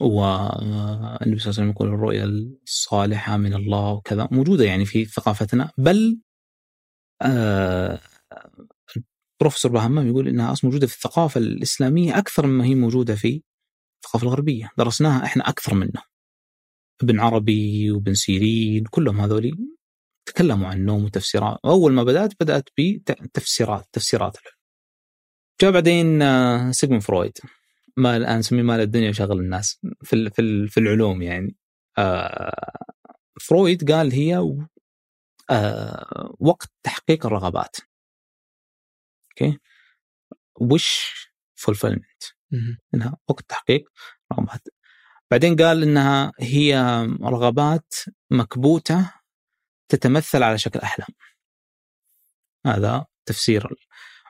والنبي صلى الله عليه وسلم يقول الرؤيا الصالحة من الله وكذا موجودة يعني في ثقافتنا. بل آه البروفيسور باهمام يقول إنها أصلا موجودة في الثقافة الإسلامية أكثر مما هي موجودة في الثقافة الغربية. درسناها إحنا أكثر منه ابن عربي وابن سيرين كلهم هذولي تكلموا عن النوم وتفسيرات. أول ما بدأت بدأت بتفسيرات تفسيرات. جاء بعدين آه، سيجموند فرويد. ما الان نسميه مال الدنيا وشغل الناس. في في في العلوم يعني. آه، فرويد قال هي آه، وقت تحقيق الرغبات. أوكي؟ wish fulfillment إنها وقت تحقيق رغبات. بعدين قال إنها هي رغبات مكبوتة تتمثل على شكل أحلام. هذا تفسير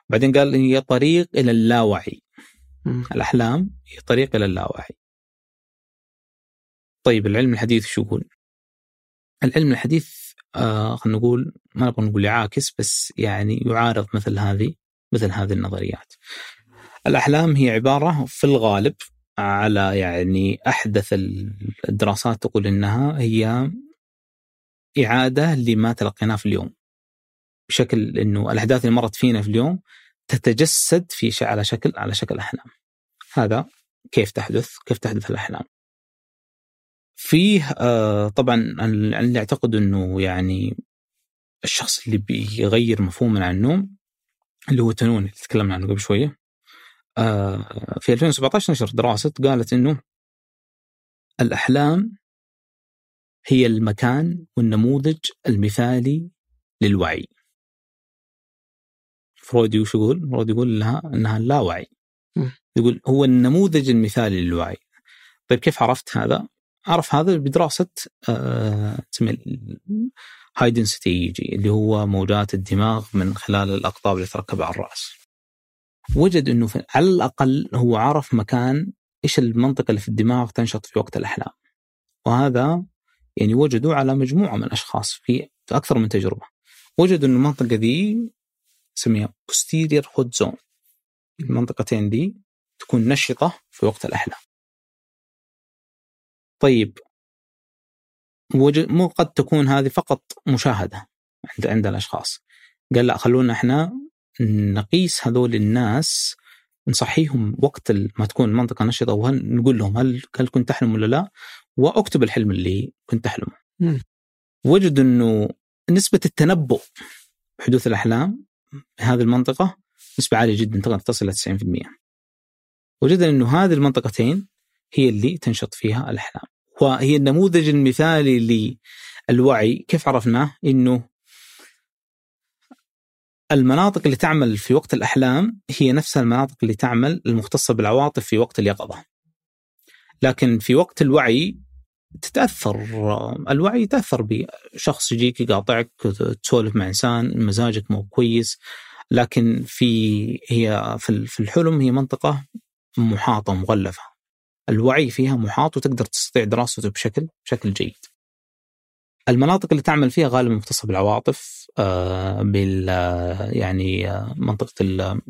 بعدين قال هي طريق إلى اللاوعي. الأحلام هي طريق إلى اللاوعي طيب العلم الحديث شو يقول؟ العلم الحديث آه خلينا نقول ما نبغى نقول يعاكس بس يعني يعارض مثل هذه مثل هذه النظريات. الأحلام هي عبارة في الغالب على يعني أحدث الدراسات تقول إنها هي إعادة لما تلقيناه في اليوم بشكل إنه الأحداث اللي مرت فينا في اليوم تتجسد في على شكل على شكل أحلام. هذا كيف تحدث كيف تحدث الأحلام. فيه آه طبعا اللي أعتقد إنه يعني الشخص اللي بيغير مفهومنا عن النوم اللي هو تنون اللي تكلمنا عنه قبل شوية آه، في 2017 نشر دراسة قالت أنه الأحلام هي المكان والنموذج المثالي للوعي. فرويد وش يقول؟ فرويد يقول لها إنها لا وعي. يقول هو النموذج المثالي للوعي. طيب كيف عرفت هذا؟ عرف هذا بدراسة تسمى high density اللي هو موجات الدماغ من خلال الأقطاب اللي تركب على الرأس. وجد إنه على الأقل هو عرف مكان إيش المنطقة اللي في الدماغ تنشط في وقت الأحلام. وهذا يعني وجدوا على مجموعة من الأشخاص في أكثر من تجربة. وجدوا إن المنطقة ذي نسميها posterior hood zone. المنطقتين دي تكون نشطة في وقت الأحلام. طيب وجد مو قد تكون هذه فقط مشاهدة عند عند الأشخاص. قال لا خلونا إحنا نقيس هذول الناس نصحيهم وقت ما تكون المنطقة نشطة وهل نقول لهم هل هل كنت تحلم ولا لا؟ وأكتب الحلم اللي كنت تحلمه. وجد إنه نسبة التنبؤ بحدوث الأحلام في هذه المنطقة نسبة عالية جدا تقدر تصل إلى 90%. وجد إنه هذه المنطقتين هي اللي تنشط فيها الأحلام. وهي النموذج المثالي للوعي كيف عرفناه؟ إنه المناطق اللي تعمل في وقت الأحلام هي نفسها المناطق اللي تعمل المختصة بالعواطف في وقت اليقظة لكن في وقت الوعي تتأثر الوعي يتأثر بشخص يجيك يقاطعك تسولف مع إنسان مزاجك مو كويس لكن في هي في الحلم هي منطقة محاطة مغلفة الوعي فيها محاط وتقدر تستطيع دراسته بشكل بشكل جيد. المناطق اللي تعمل فيها غالبا مختصه بالعواطف آه بال يعني آه منطقة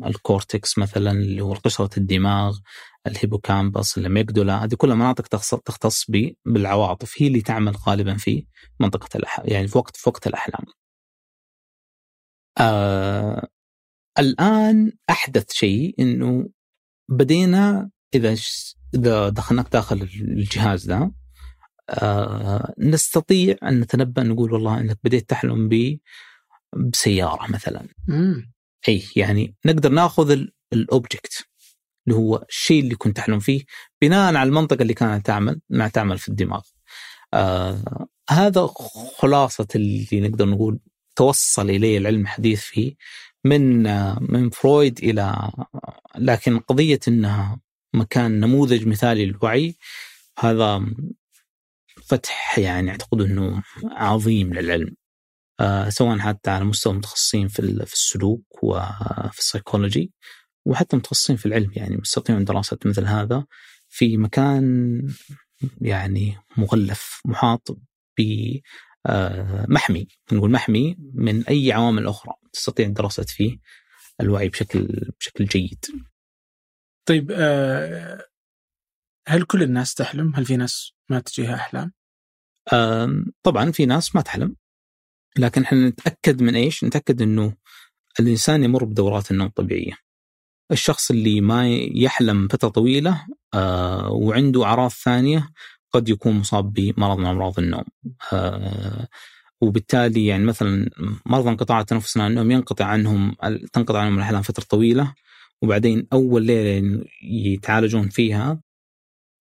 ال cortex مثلا اللي هو قشرة الدماغ ال hippocampus ال amygdala هذه كلها مناطق تختص بالعواطف هي اللي تعمل غالبا في منطقة الأح... يعني في وقت في وقت الأحلام. آه الآن أحدث شيء إنه بدينا إذا إذا دخلناك داخل الجهاز ده آه نستطيع أن نتنبأ نقول والله انك بديت تحلم ب بسيارة مثلا. مم. أي يعني نقدر ناخذ ال object اللي هو الشيء اللي كنت تحلم فيه بناء على المنطقة اللي كانت تعمل ما تعمل في الدماغ. آه هذا خلاصة اللي نقدر نقول توصل إليه العلم الحديث فيه من من فرويد إلى لكن قضية إنها مكان نموذج مثالي للوعي هذا فتح يعني أعتقد إنه عظيم للعلم آه سواء حتى على مستوى متخصصين في في السلوك وفي السيكولوجي وحتى متخصصين في العلم يعني يستطيعون دراسة مثل هذا في مكان يعني مغلف محاط ب آه، محمي نقول محمي من أي عوامل أخرى تستطيع دراسة فيه الوعي بشكل بشكل جيد. طيب آه، هل كل الناس تحلم؟ هل في ناس ما تجيها أحلام؟ طبعا في ناس ما تحلم لكن إحنا نتأكد من إيش؟ نتأكد إنه الإنسان يمر بدورات النوم الطبيعيه. الشخص اللي ما يحلم فترة طويلة وعنده أعراض ثانية قد يكون مصاب بمرض من أمراض النوم. وبالتالي يعني مثلا مرضى انقطاع التنفس النوم ينقطع عنهم تنقطع عنهم الأحلام فترة طويلة وبعدين أول ليلة يتعالجون فيها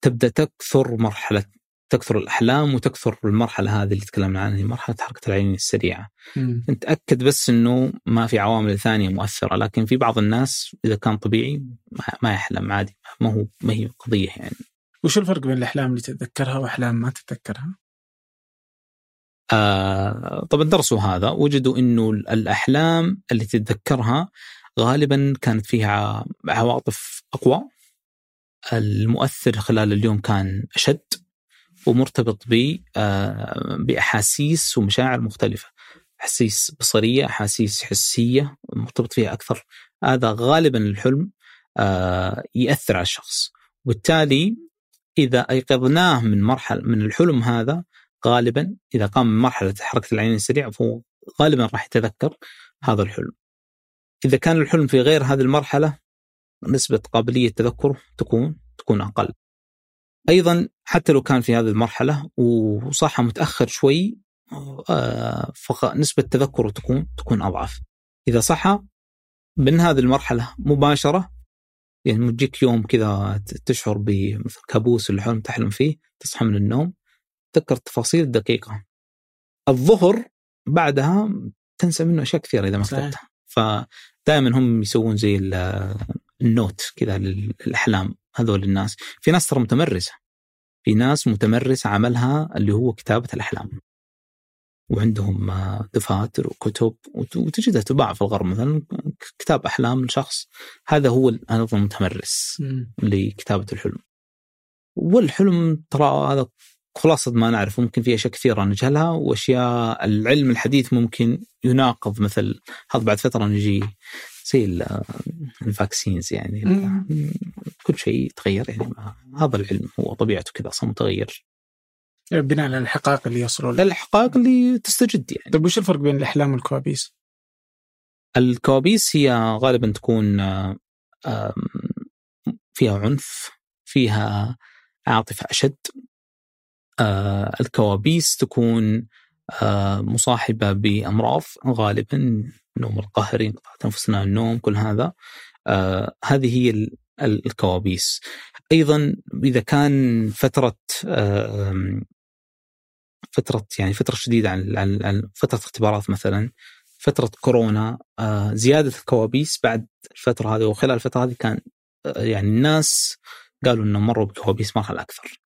تبدأ تكثر مرحلة تكثر الأحلام وتكثر المرحلة هذه اللي تكلمنا عنها مرحلة حركة العين السريعة. نتأكد بس إنه ما في عوامل ثانية مؤثرة لكن في بعض الناس إذا كان طبيعي ما يحلم عادي ما هو ما هي قضية يعني. وش الفرق بين الأحلام اللي تتذكرها وأحلام ما تتذكرها؟ آه طبعا درسوا هذا وجدوا إنه الأحلام اللي تتذكرها غالبا كانت فيها عواطف أقوى المؤثر خلال اليوم كان أشد ومرتبط ب آه بأحاسيس ومشاعر مختلفة. أحاسيس بصرية أحاسيس حسية مرتبط فيها أكثر. هذا غالبا الحلم آه يأثر على الشخص. وبالتالي إذا أيقظناه من مرحله من الحلم هذا غالبا إذا قام من مرحلة حركة العين السريعه فهو غالبا راح يتذكر هذا الحلم. إذا كان الحلم في غير هذه المرحلة نسبة قابلية تذكره تكون تكون أقل. أيضا حتى لو كان في هذه المرحلة وصحى متأخر شوي آه، فنسبه تذكره تكون تكون أضعف. إذا صحى من هذه المرحلة مباشرة يعني تجيك يوم كذا تشعر بمثل كابوس الحلم تحلم فيه تصحى من النوم تذكر التفاصيل الدقيقه الظهر بعدها تنسى منه أشياء كثيرة إذا ما كتبتها فدائما هم يسوون زي النوت كذا للأحلام هذول الناس. في ناس ترى متمرسة. في ناس متمرسه عملها اللي هو كتابة الأحلام. وعندهم دفاتر وكتب وتجدها تباع في الغرب مثلا كتاب أحلام لشخص. هذا هو أيضا متمرس لكتابة الحلم. والحلم ترى هذا خلاصة ما نعرف ممكن في أشياء كثيرة نجهلها وأشياء العلم الحديث ممكن يناقض مثل هذا بعد فترة نجي. زي ال vaccines يعني. كل شيء يتغير يعني هذا العلم. هو طبيعته كذا أصلا متغير. بناء على الحقائق اللي يصلوا الحقائق اللي تستجد يعني. طيب وش الفرق بين الأحلام والكوابيس؟ الكوابيس هي غالبا تكون فيها عنف فيها عاطفة أشد. آه الكوابيس تكون آه مصاحبة بأمراض غالبا النوم القهري انقطاع تنفس النوم كل هذا. آه هذه هي الكوابيس. أيضا إذا كان فترة آه فترة يعني فترة شديدة عن, عن فترة اختبارات مثلا فترة كورونا آه زيادة الكوابيس بعد الفترة هذه وخلال الفترة هذه كان آه يعني الناس قالوا انهم مروا بكوابيس مرحلة أكثر.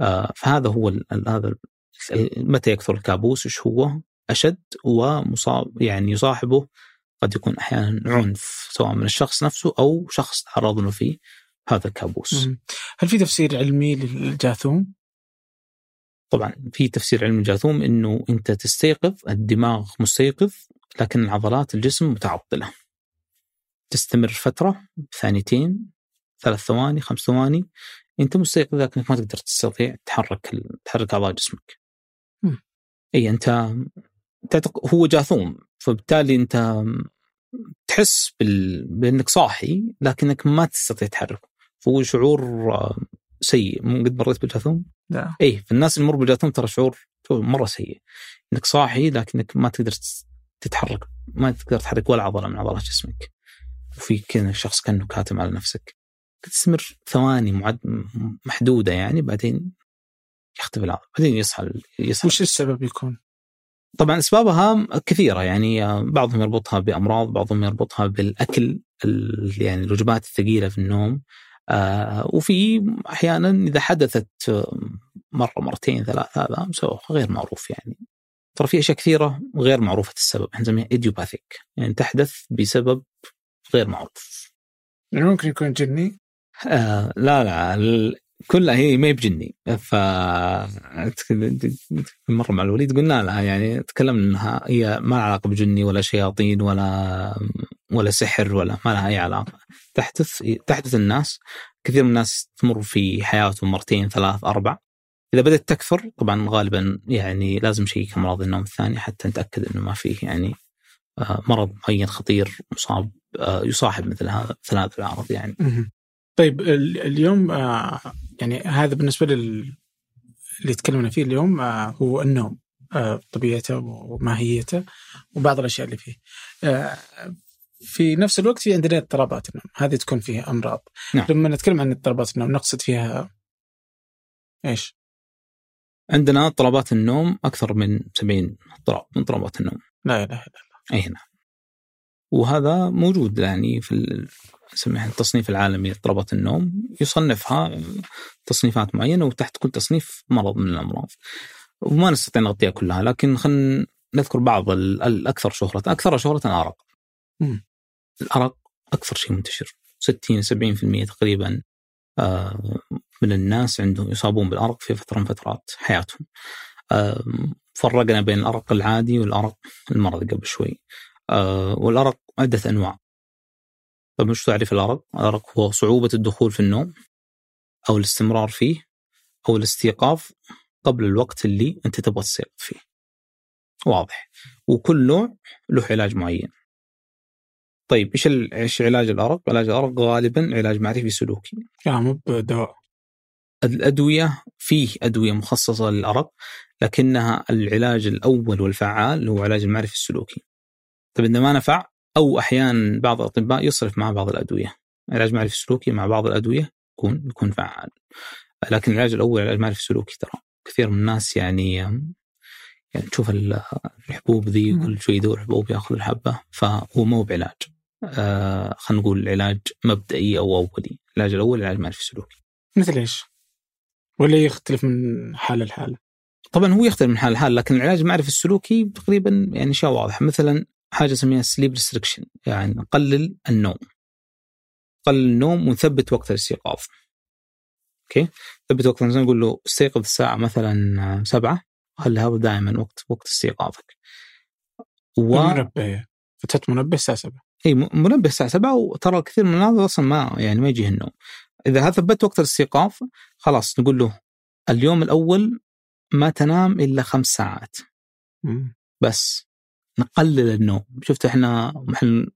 آه، فهذا هو هذا متى يكثر الكابوس؟ إيش هو؟ أشد ومصاب يعني يصاحبه قد يكون أحيانا عنف سواء من الشخص نفسه أو شخص تعرض له في هذا الكابوس. هل في تفسير علمي للجاثوم؟ طبعا في تفسير علم الجاثوم إنه أنت تستيقظ الدماغ مستيقظ لكن عضلات الجسم متعطلة تستمر فترة ثانيتين ثلاث ثواني خمس ثواني أنت مستيقظ لكنك ما تقدر تستطيع تحرك تحرك أعضاء جسمك. إي أنت. هو جاثوم فبالتالي انت تحس بال... بأنك صاحي لكنك ما تستطيع تحرك. فهو شعور آه، سيء. مو قد مريت بالجاثوم؟ لا. اي فالناس اللي يمر بالجاثوم ترى شعور مرة سيء. إنك صاحي لكنك ما تقدر تتحرك. ما تقدر تحرك ولا عضلة من عضلات جسمك. وفي كذا شخص كأنه كاتم على نفسك. تستمر ثواني معد محدودة يعني بعدين يختفي العضله بعدين يصحى يصحى وش السبب يكون؟ طبعا أسبابها كثيرة يعني بعضهم يربطها بأمراض بعضهم يربطها بالأكل يعني الوجبات الثقيلة في النوم. آه وفي أحيانا إذا حدثت مرة مرتين ثلاث هذا غير معروف يعني. ترى في أشياء كثيرة غير معروفة السبب إحنا نسميها ايديوباثيك يعني تحدث بسبب غير معروف. يعني ممكن يكون جني؟ آه لا لا كلها هي ما بجني. ف مرة مع الوليد. قلنا لها يعني تكلمنا إنها هي ما لها علاقة بجني ولا شياطين ولا ولا سحر ولا ما لها أي علاقة. تحدث تحدث الناس. كثير من الناس تمر في حياتهم مرتين ثلاث أربع. إذا بدأت تكثر طبعا غالبا يعني لازم شيء امراض النوم الثانية حتى نتأكد إنه ما فيه يعني آه، مرض معين خطير مصاب آه، يصاحب مثل هذا مثل هذا العرض يعني. طيب اليوم آه، يعني هذا بالنسبة لل اللي تكلمنا فيه اليوم هو النوم طبيعته وماهيته وبعض الأشياء اللي فيه. في نفس الوقت في عندنا اضطرابات النوم هذه تكون فيها أمراض. نعم. لما نتكلم عن اضطرابات النوم نقصد فيها إيش؟ عندنا اضطرابات النوم أكثر من 70 اضطراب من اضطرابات النوم. لا إله إلا الله. أي نعم. وهذا موجود يعني في نسميها التصنيف العالمي لاضطرابات النوم يصنفها تصنيفات معينة وتحت كل تصنيف مرض من الأمراض. وما نستطيع نغطيها كلها لكن خلينا نذكر بعض الأكثر شهرة، أكثر شهرة الأرق. الأرق أكثر شيء منتشر 60 70% تقريبا آه، من الناس عندهم يصابون بالأرق في فترة من فترات حياتهم. فرقنا بين الأرق العادي والأرق المرضي قبل شوي. آه، والأرق عدة أنواع. طيب وش تعريف الارق؟ الارق هو صعوبة الدخول في النوم أو الاستمرار فيه أو الاستيقاظ قبل الوقت اللي أنت تبغى تستيقظ فيه. واضح. وكل نوع له علاج معين. طيب إيش إيش علاج الارق؟ علاج الارق غالبا علاج معرفي سلوكي. لا مو بدواء. الأدوية فيه أدوية مخصصة للارق لكنها العلاج الأول والفعال هو علاج المعرفي السلوكي. طيب إذا ما نفع أو أحيانا بعض الأطباء يصرف مع بعض الأدوية. علاج معرفي سلوكي مع بعض الأدوية يكون يكون فعال. لكن العلاج الأول علاج معرفي سلوكي ترى كثير من الناس يعني يعني تشوف الحبوب ذي كل شوي يدور حبوب يأخذ الحبة فهو مو بعلاج. آه خلينا نقول علاج مبدئي أو أولي، العلاج الأول علاج معرفي سلوكي. مثل إيش؟ ولا يختلف من حالة لحالة؟ طبعا هو يختلف من حال لحال لكن العلاج المعرفي السلوكي تقريبا يعني اشياء واضحه مثلا حاجة اسميها sleep restriction يعني نقلل النوم. قلل النوم ونثبت وقت الاستيقاظ. أوكي؟ ثبت وقت مثلا نقول له استيقظ الساعة مثلا سبعة خلي هذا دائما وقت وقت استيقاظك. و... منبه فتحت منبه الساعة 7 إي منبه الساعة 7 وترى كثير من الناس أصلا ما يعني ما يجيه النوم إذا ثبت وقت الاستيقاظ خلاص نقول له اليوم الأول ما تنام إلا خمس ساعات. بس. نقلل النوم. شفت إحنا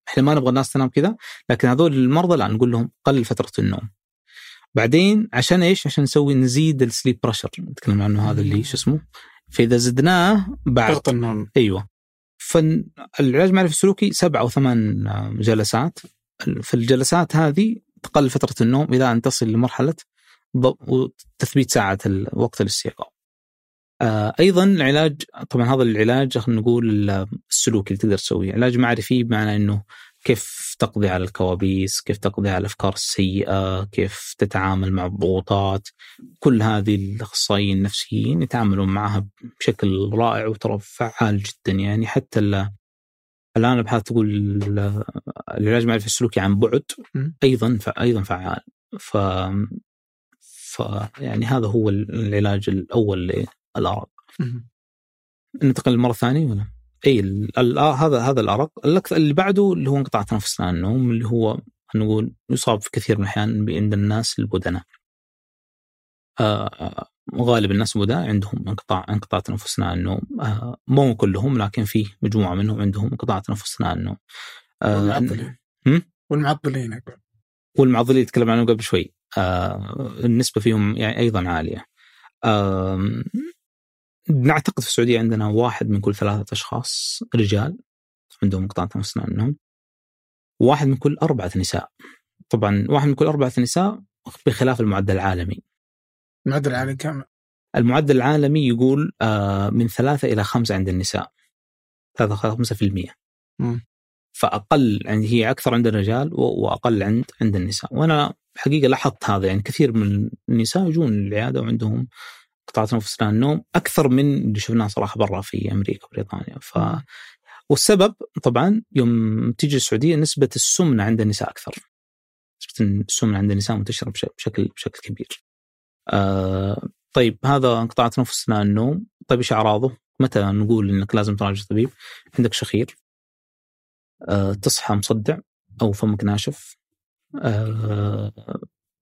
إحنا ما نبغى الناس تنام كذا لكن هذول المرضى لا نقول لهم قلل فترة النوم. بعدين عشان إيش؟ عشان نسوي نزيد ال sleep pressure نتكلم عنه هذا اللي شو اسمه؟ فإذا زدناه بعد ضغط النوم. أيوه. فالعلاج المعرفي السلوكي سبع أو ثمان جلسات. في الجلسات هذه تقلل فترة النوم إلى أن تصل لمرحلة تثبيت ساعة وقت الاستيقاظ. آه أيضا العلاج طبعا هذا العلاج خلينا نقول السلوكي اللي تقدر تسويه، علاج معرفي بمعنى إنه كيف تقضي على الكوابيس، كيف تقضي على الأفكار السيئة، كيف تتعامل مع الضغوطات، كل هذه الأخصائيين النفسيين يتعاملون معها بشكل رائع وترى فعال جدا. يعني حتى الآن الابحاث تقول العلاج المعرفي السلوكي عن بعد أيضا أيضا فعال. ف ف يعني هذا هو العلاج الأول للارق مم. ننتقل للمرة الثانية ولا؟ إي ال- هذا هذا الأرق الأكثر- اللي بعده اللي هو انقطاع تنفس النوم اللي هو نقول يصاب في كثير من الأحيان عند الناس البدناء. آه غالب الناس البدناء عندهم انقطاع انقطاع تنفس اثناء النوم آه مو كلهم لكن في مجموعة منهم عندهم انقطاع تنفس اثناء النوم. آه والمعضلين هم؟ والمعضلين أقول والمعضلين تكلم عنهم قبل شوي آه النسبة فيهم يعني أيضا عالية آه نعتقد في السعودية عندنا واحد من كل ثلاثة أشخاص رجال عندهم انقطاع تنفس النوم واحد من كل أربعة نساء. طبعا واحد من كل أربعة نساء بخلاف المعدل العالمي. المعدل العالي كم؟ المعدل العالمي يقول آه من ثلاثة إلى خمسة عند النساء. ثلاثة خمسة في المية. مم. فأقل يعني هي أكثر عند الرجال و- وأقل عند عند النساء. وأنا حقيقة لاحظت هذا يعني كثير من النساء يجون العياده وعندهم قطاع تنفس اثناء النوم أكثر من اللي شفناه صراحة برا في أمريكا وبريطانيا. ف والسبب طبعا يوم تيجي السعودية نسبة السمنه عند النساء أكثر. نسبة السمنه عند النساء منتشرة بش- بشكل بشكل كبير. آه طيب هذا انقطاع تنفس اثناء النوم. طيب إيش أعراضه؟ متى نقول إنك لازم تراجع طبيب؟ عندك شخير. آه، تصحى مصدع أو فمك ناشف. آه،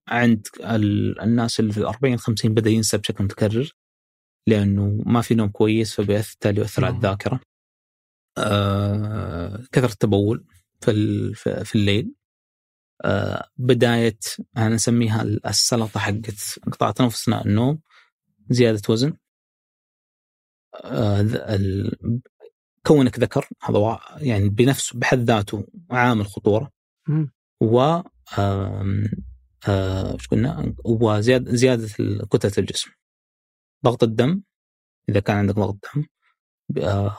عند ال- الناس اللي في ال 40 50 بدأ ينسى بشكل متكرر لأنه ما في نوم كويس فبالتالي يؤثر على. الذاكرة آه، كثرة التبول في ال- في الليل آه، بداية أنا نسميها السلطة حقت انقطاع تنفس أثناء النوم زيادة وزن آه، ال- كونك ذكر هذا يعني بنفسه بحد ذاته عامل خطورة. و إيش قلنا؟ وزياده زيادة كتله الجسم. ضغط الدم إذا كان عندك ضغط دم آه،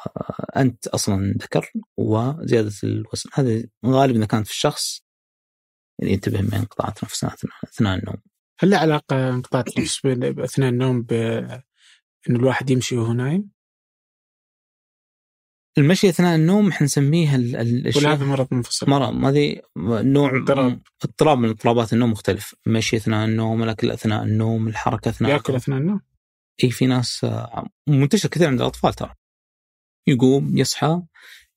أنت أصلا ذكر وزيادة الوزن. هذه غالبا كانت في الشخص يعني ينتبه من انقطاع التنفس اثناء النوم. هل له علاقة انقطاع التنفس أثناء النوم بان الواحد يمشي وهو نايم؟ المشي أثناء النوم إحنا نسميه ال- ال- ولا الاشياء هذا مرض منفصل؟ مرض هذه نوع اضطراب. اضطراب من اضطرابات النوم مختلف. مشي أثناء النوم الأكل أثناء النوم الحركة أثناء يأكل أثناء النوم؟ إي في ناس آه، منتشر كثير عند الأطفال ترى. يقوم يصحى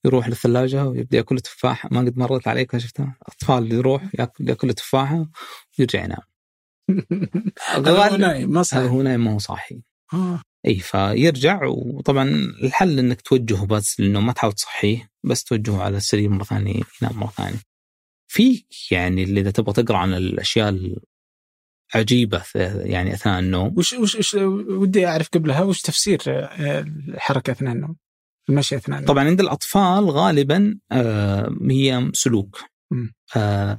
يروح للثلاجة ويبدأ يأكل تفاحه ما قد مرت عليك شفتها؟ أطفال يروح ياكل يأكل تفاحه ويرجع ينام. هو نايم ما صحيح هو نايم ما هو صاحي. آه. إي فيرجع وطبعا الحل إنك توجهه بس لأنه ما تحاول تصحيه بس توجهه على السرير مرة ثانية ينام مرة ثانية. في يعني اللي إذا تبغى تقرأ عن الأشياء العجيبة يعني أثناء النوم وش وش وش ودي أعرف قبلها وش تفسير آه، الحركة أثناء النوم؟ المشي أثناء النوم طبعا عند الأطفال غالبا آه، هي سلوك. آه،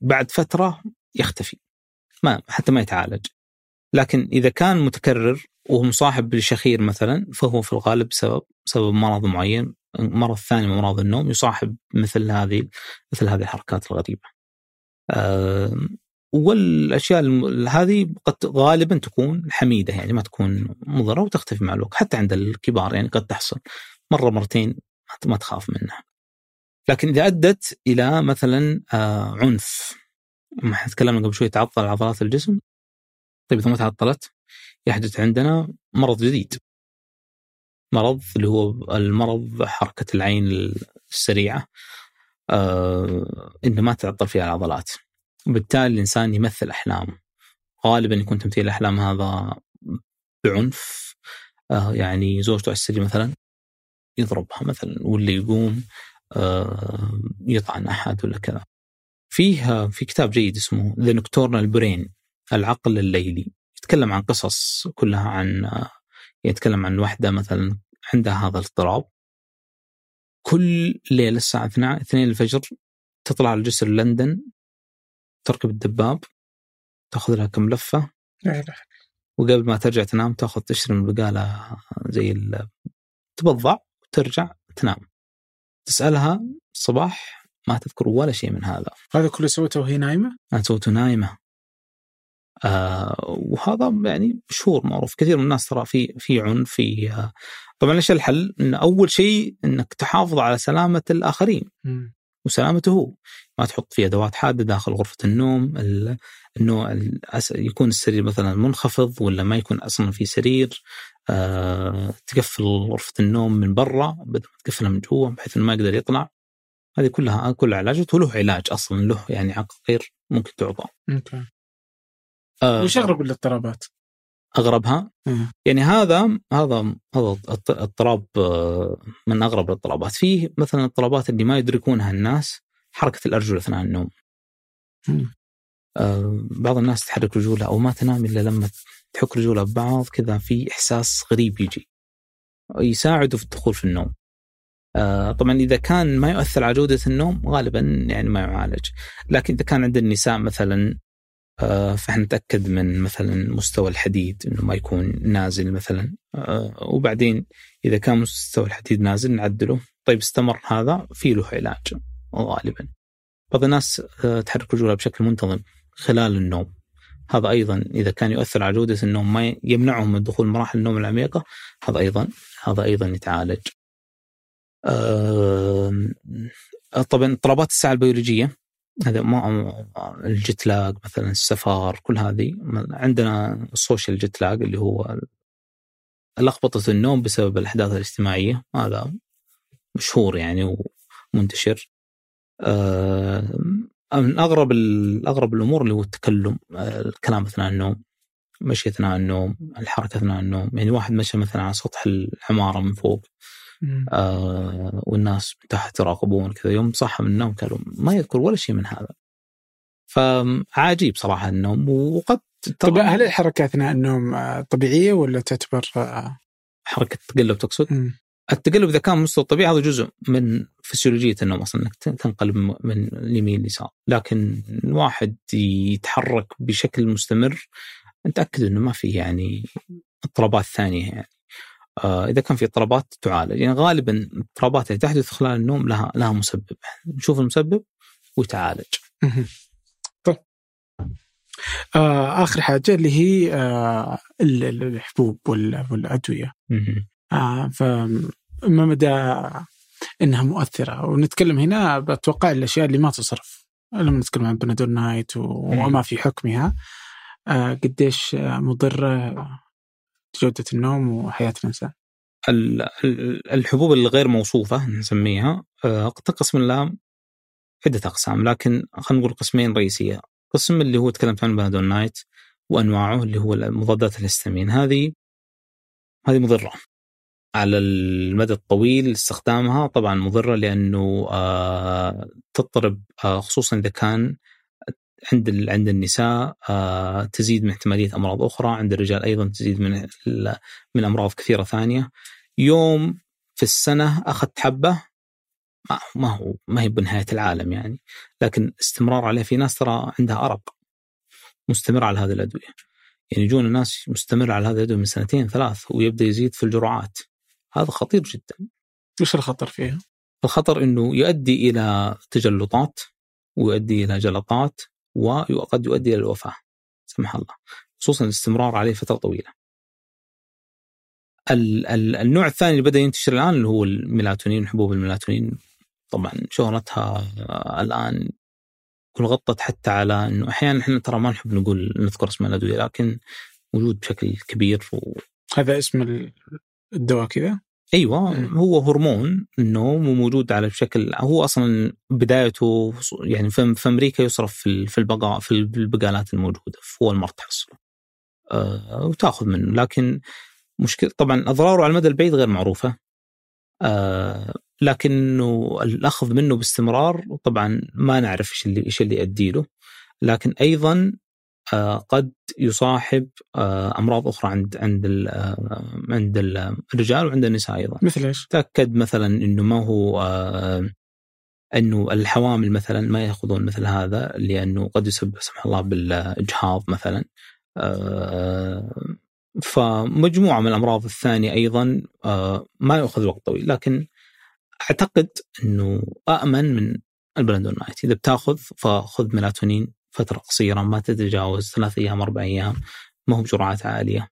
بعد فترة يختفي ما حتى ما يتعالج لكن إذا كان متكرر وهو مصاحب بالشخير مثلا فهو في الغالب سبب سبب مرض معين مرض ثاني من أمراض النوم يصاحب مثل هذه مثل هذه الحركات الغريبة. والأشياء هذه قد غالبا تكون حميدة يعني ما تكون مضرة وتختفي مع الوقت حتى عند الكبار يعني قد تحصل مرة مرتين ما تخاف منها. لكن إذا أدت إلى مثلا آه، عنف ما تكلمنا قبل شوي تعطل عضلات الجسم طيب إذا ما تعطلت يحدث عندنا مرض جديد. مرض اللي هو المرض حركة العين السريعة آه إنه ما تعطل فيها العضلات. وبالتالي الإنسان يمثل أحلامه. غالبا يكون تمثيل الأحلام هذا بعنف آه يعني زوجته على السرير مثلا يضربها مثلا واللي يقوم آه يطعن أحد ولا كذا. فيه في كتاب جيد اسمه ذا نكتورنال برين العقل الليلي. يتكلم عن قصص كلها عن يتكلم عن واحدة مثلا عندها هذا الاضطراب. كل ليلة الساعة 2 الفجر تطلع على جسر لندن تركب الدباب تأخذ لها كم إله. وقبل ما ترجع تنام تأخذ تشتري من البقالة زي تبضع وترجع تنام. تسألها الصباح ما تذكر ولا شيء من هذا. هذا كله سوته وهي نايمة؟ أنا سويته نايمة. آه وهذا يعني مشهور معروف كثير من الناس ترى في في عنف في آه طبعا إيش الحل؟ إن أول شيء إنك تحافظ على سلامة الآخرين مم. وسلامته هو ما تحط فيه أدوات حادة داخل غرفة النوم انه يكون السرير مثلا منخفض ولا ما يكون أصلا في سرير أه تقفل غرفة النوم من برا بدل ما تقفلها من جوا بحيث إنه ما يقدر يطلع هذه كلها كلها علاجات وله علاج أصلا له يعني عقاقير ممكن تعطى. آه وش أغرب الاضطرابات؟ أغربها؟ مم. يعني هذا هذا هذا اضطراب آه، من أغرب الاضطرابات. فيه مثلا الاضطرابات اللي ما يدركونها الناس حركة الأرجل أثناء النوم. آه بعض الناس تحرك رجولها أو ما تنام إلا لما تحك رجولها ببعض كذا في إحساس غريب يجي. يساعده في الدخول في النوم. آه طبعا إذا كان ما يؤثر على جودة النوم غالبا يعني ما يعالج. لكن إذا كان عند النساء مثلا فإحنا نتأكد من مثلا مستوى الحديد إنه ما يكون نازل مثلا. آه، وبعدين إذا كان مستوى الحديد نازل نعدله. طيب استمر هذا في له علاج غالبا. بعض الناس آه، تحرك رجولها بشكل منتظم خلال النوم. هذا أيضا إذا كان يؤثر على جودة النوم ما يمنعهم من دخول مراحل النوم العميقة هذا أيضا هذا أيضا يتعالج. طبعا اضطرابات الساعة البيولوجية. هذا ما الجيت لاج مثلا السفر كل هذه. عندنا السوشيال جيت لاج اللي هو لخبطة النوم بسبب الأحداث الاجتماعية. هذا مشهور يعني ومنتشر. من أغرب أغرب الأمور اللي هو التكلم الكلام أثناء النوم مشي أثناء النوم الحركة أثناء النوم. يعني واحد مشى مثلا على سطح العمارة من فوق. آه والناس تحت يراقبون كذا يوم صح من النوم قالوا ما يذكر ولا شيء من هذا فعجيب صراحة النوم وقد طب هل الحركه أثناء النوم آه، طبيعية ولا تعتبر آه، حركة تقلب تقصد؟ م. التقلب إذا كان مستوى طبيعي هذا جزء من فسيولوجية النوم أصلا إنك تنقلب من اليمين لليسار، لكن واحد يتحرك بشكل مستمر نتاكد إنه ما فيه يعني اضطرابات ثانية يعني. آه، إذا كان في اضطرابات تعالج. يعني غالبا الاضطرابات اللي تحدث خلال النوم لها لها مسبب. نشوف المسبب ويتعالج طيب. آه آخر حاجة اللي هي آه الحبوب والأدوية. آه فما مدى إنها مؤثرة؟ ونتكلم هنا بتوقع الأشياء اللي ما تصرف. لما نتكلم عن بنادول نايت وما في حكمها آه قديش مضرة جودة النوم وحياة الإنسان الحبوب الغير موصوفة نسميها آه، تنقسم إلى عدة أقسام لكن خلينا نقول قسمين رئيسية. قسم اللي هو تكلمت عنه بنادول نايت وأنواعه اللي هو مضادات الهستامين. هذه هذه مضرة على المدى الطويل استخدامها. طبعا مضرة لأنه آه، تضطرب آه، خصوصا إذا كان عند عند النساء آه، تزيد من احتمالية أمراض أخرى، عند الرجال أيضا تزيد من من أمراض كثيرة ثانية. يوم في السنة أخذت حبة ما هو ما هي بنهاية العالم يعني، لكن استمرار عليه في ناس ترى عندها أرق مستمر على هذه الأدوية. يعني يجون الناس مستمر على هذه الأدوية من سنتين ثلاث ويبدأ يزيد في الجرعات. هذا خطير جدا. وش الخطر فيها؟ الخطر إنه يؤدي إلى تجلطات ويؤدي إلى جلطات وقد يؤدي إلى الوفاة سمح الله خصوصا الاستمرار عليه فترة طويلة. النوع الثاني اللي بدأ ينتشر الآن اللي هو الميلاتونين حبوب الميلاتونين طبعا شهرتها الآن كل غطت حتى على إنه أحيانا إحنا ترى ما نحب نقول نذكر اسم الادويه لكن موجود بشكل كبير و... هذا اسم الدواء كذا؟ أيوه هو هرمون النوم وموجود على بشكل هو أصلا بدايته يعني في أمريكا يصرف في في البقاء في البقالات الموجودة في وول مارت تحصله. أه وتأخذ منه لكن مشكلة طبعا أضراره على المدى البعيد غير معروفة. أه لكنه الأخذ منه باستمرار طبعا ما نعرف إيش اللي إيش اللي يؤدي له. لكن أيضا قد يصاحب آه، أمراض أخرى عند عند آه، عند الرجال وعند النساء أيضا. مثل إيش؟ تأكد مثلا إنه ما هو إنه الحوامل مثلا ما يأخذون مثل هذا لأنه قد يسبب سمح الله بالإجهاض مثلا. فمجموعة من الأمراض الثانية أيضا ما يأخذ وقت طويل. لكن أعتقد إنه آمن من البلندون نايت إذا بتأخذ فخذ ميلاتونين فترة قصيرة ما تتجاوز ثلاث أيام أربع أيام ما هو بجرعات عالية.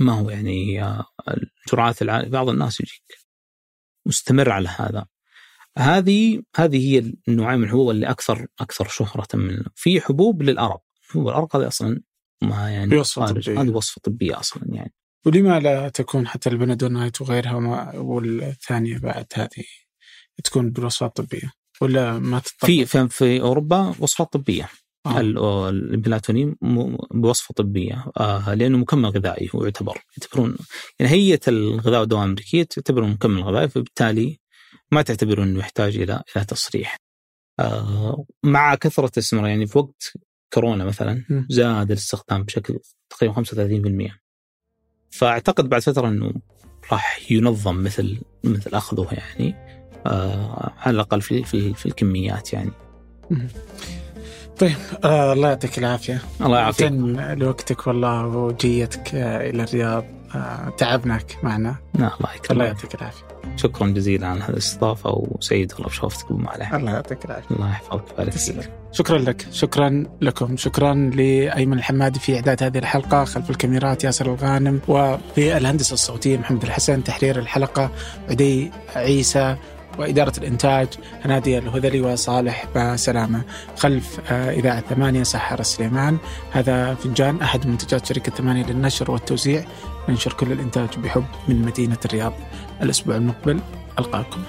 ما هو يعني الجرعات العالية بعض الناس يجيك مستمر على هذا. هذه هذه هي النوعين من الحبوب اللي أكثر أكثر شهرة من في حبوب للأرق. حبوب الأرق هذه أصلا ما يعني طبية. هذه وصفة طبية أصلا يعني. ولما لا تكون حتى البندونايت وغيرها وما والثانية بعد هذه تكون بالوصفات الطبيه ولا ما تطبق في في, في أوروبا وصفات طبية آه. م- بوصفة طبية آه لأنه مكمل غذائي هو يعتبر يعتبرون يعني هيئة الغذاء والدواء الأمريكية تعتبره مكمل غذائي فبالتالي ما تعتبر إنه يحتاج إلى إلى تصريح. آه مع كثرة الاستثمار يعني في وقت كورونا مثلا. زاد الاستخدام بشكل تقريبا 35%. فأعتقد بعد فترة إنه راح ينظم مثل مثل أخذه يعني آه على الأقل في في, في الكميات يعني. طيب آه الله يعطيك العافية. الله يعافيك. لوقتك والله وجيتك آه إلى الرياض؟ آه تعبناك معنا. لا الله الله يكرمك يعطيك العافية. شكرا جزيلا على هذه الاستضافة وسعيد والله بشوفتك ابو الله يعطيك العافية. الله يحفظك ويبارك. فيك. شكرا لك. شكرا لكم. شكرا لأيمن الحمادي في إعداد هذه الحلقة خلف الكاميرات ياسر الغانم وفي الهندسة الصوتية محمد الحسن تحرير الحلقة عدي عيسى وإدارة الإنتاج هنادي الهذلي وصالح بسلامة. خلف آه، إذاعة ثمانية سحر السليمان هذا فنجان أحد منتجات شركة ثمانية للنشر والتوزيع. ننشر كل الإنتاج بحب من مدينة الرياض. الأسبوع المقبل ألقاكم.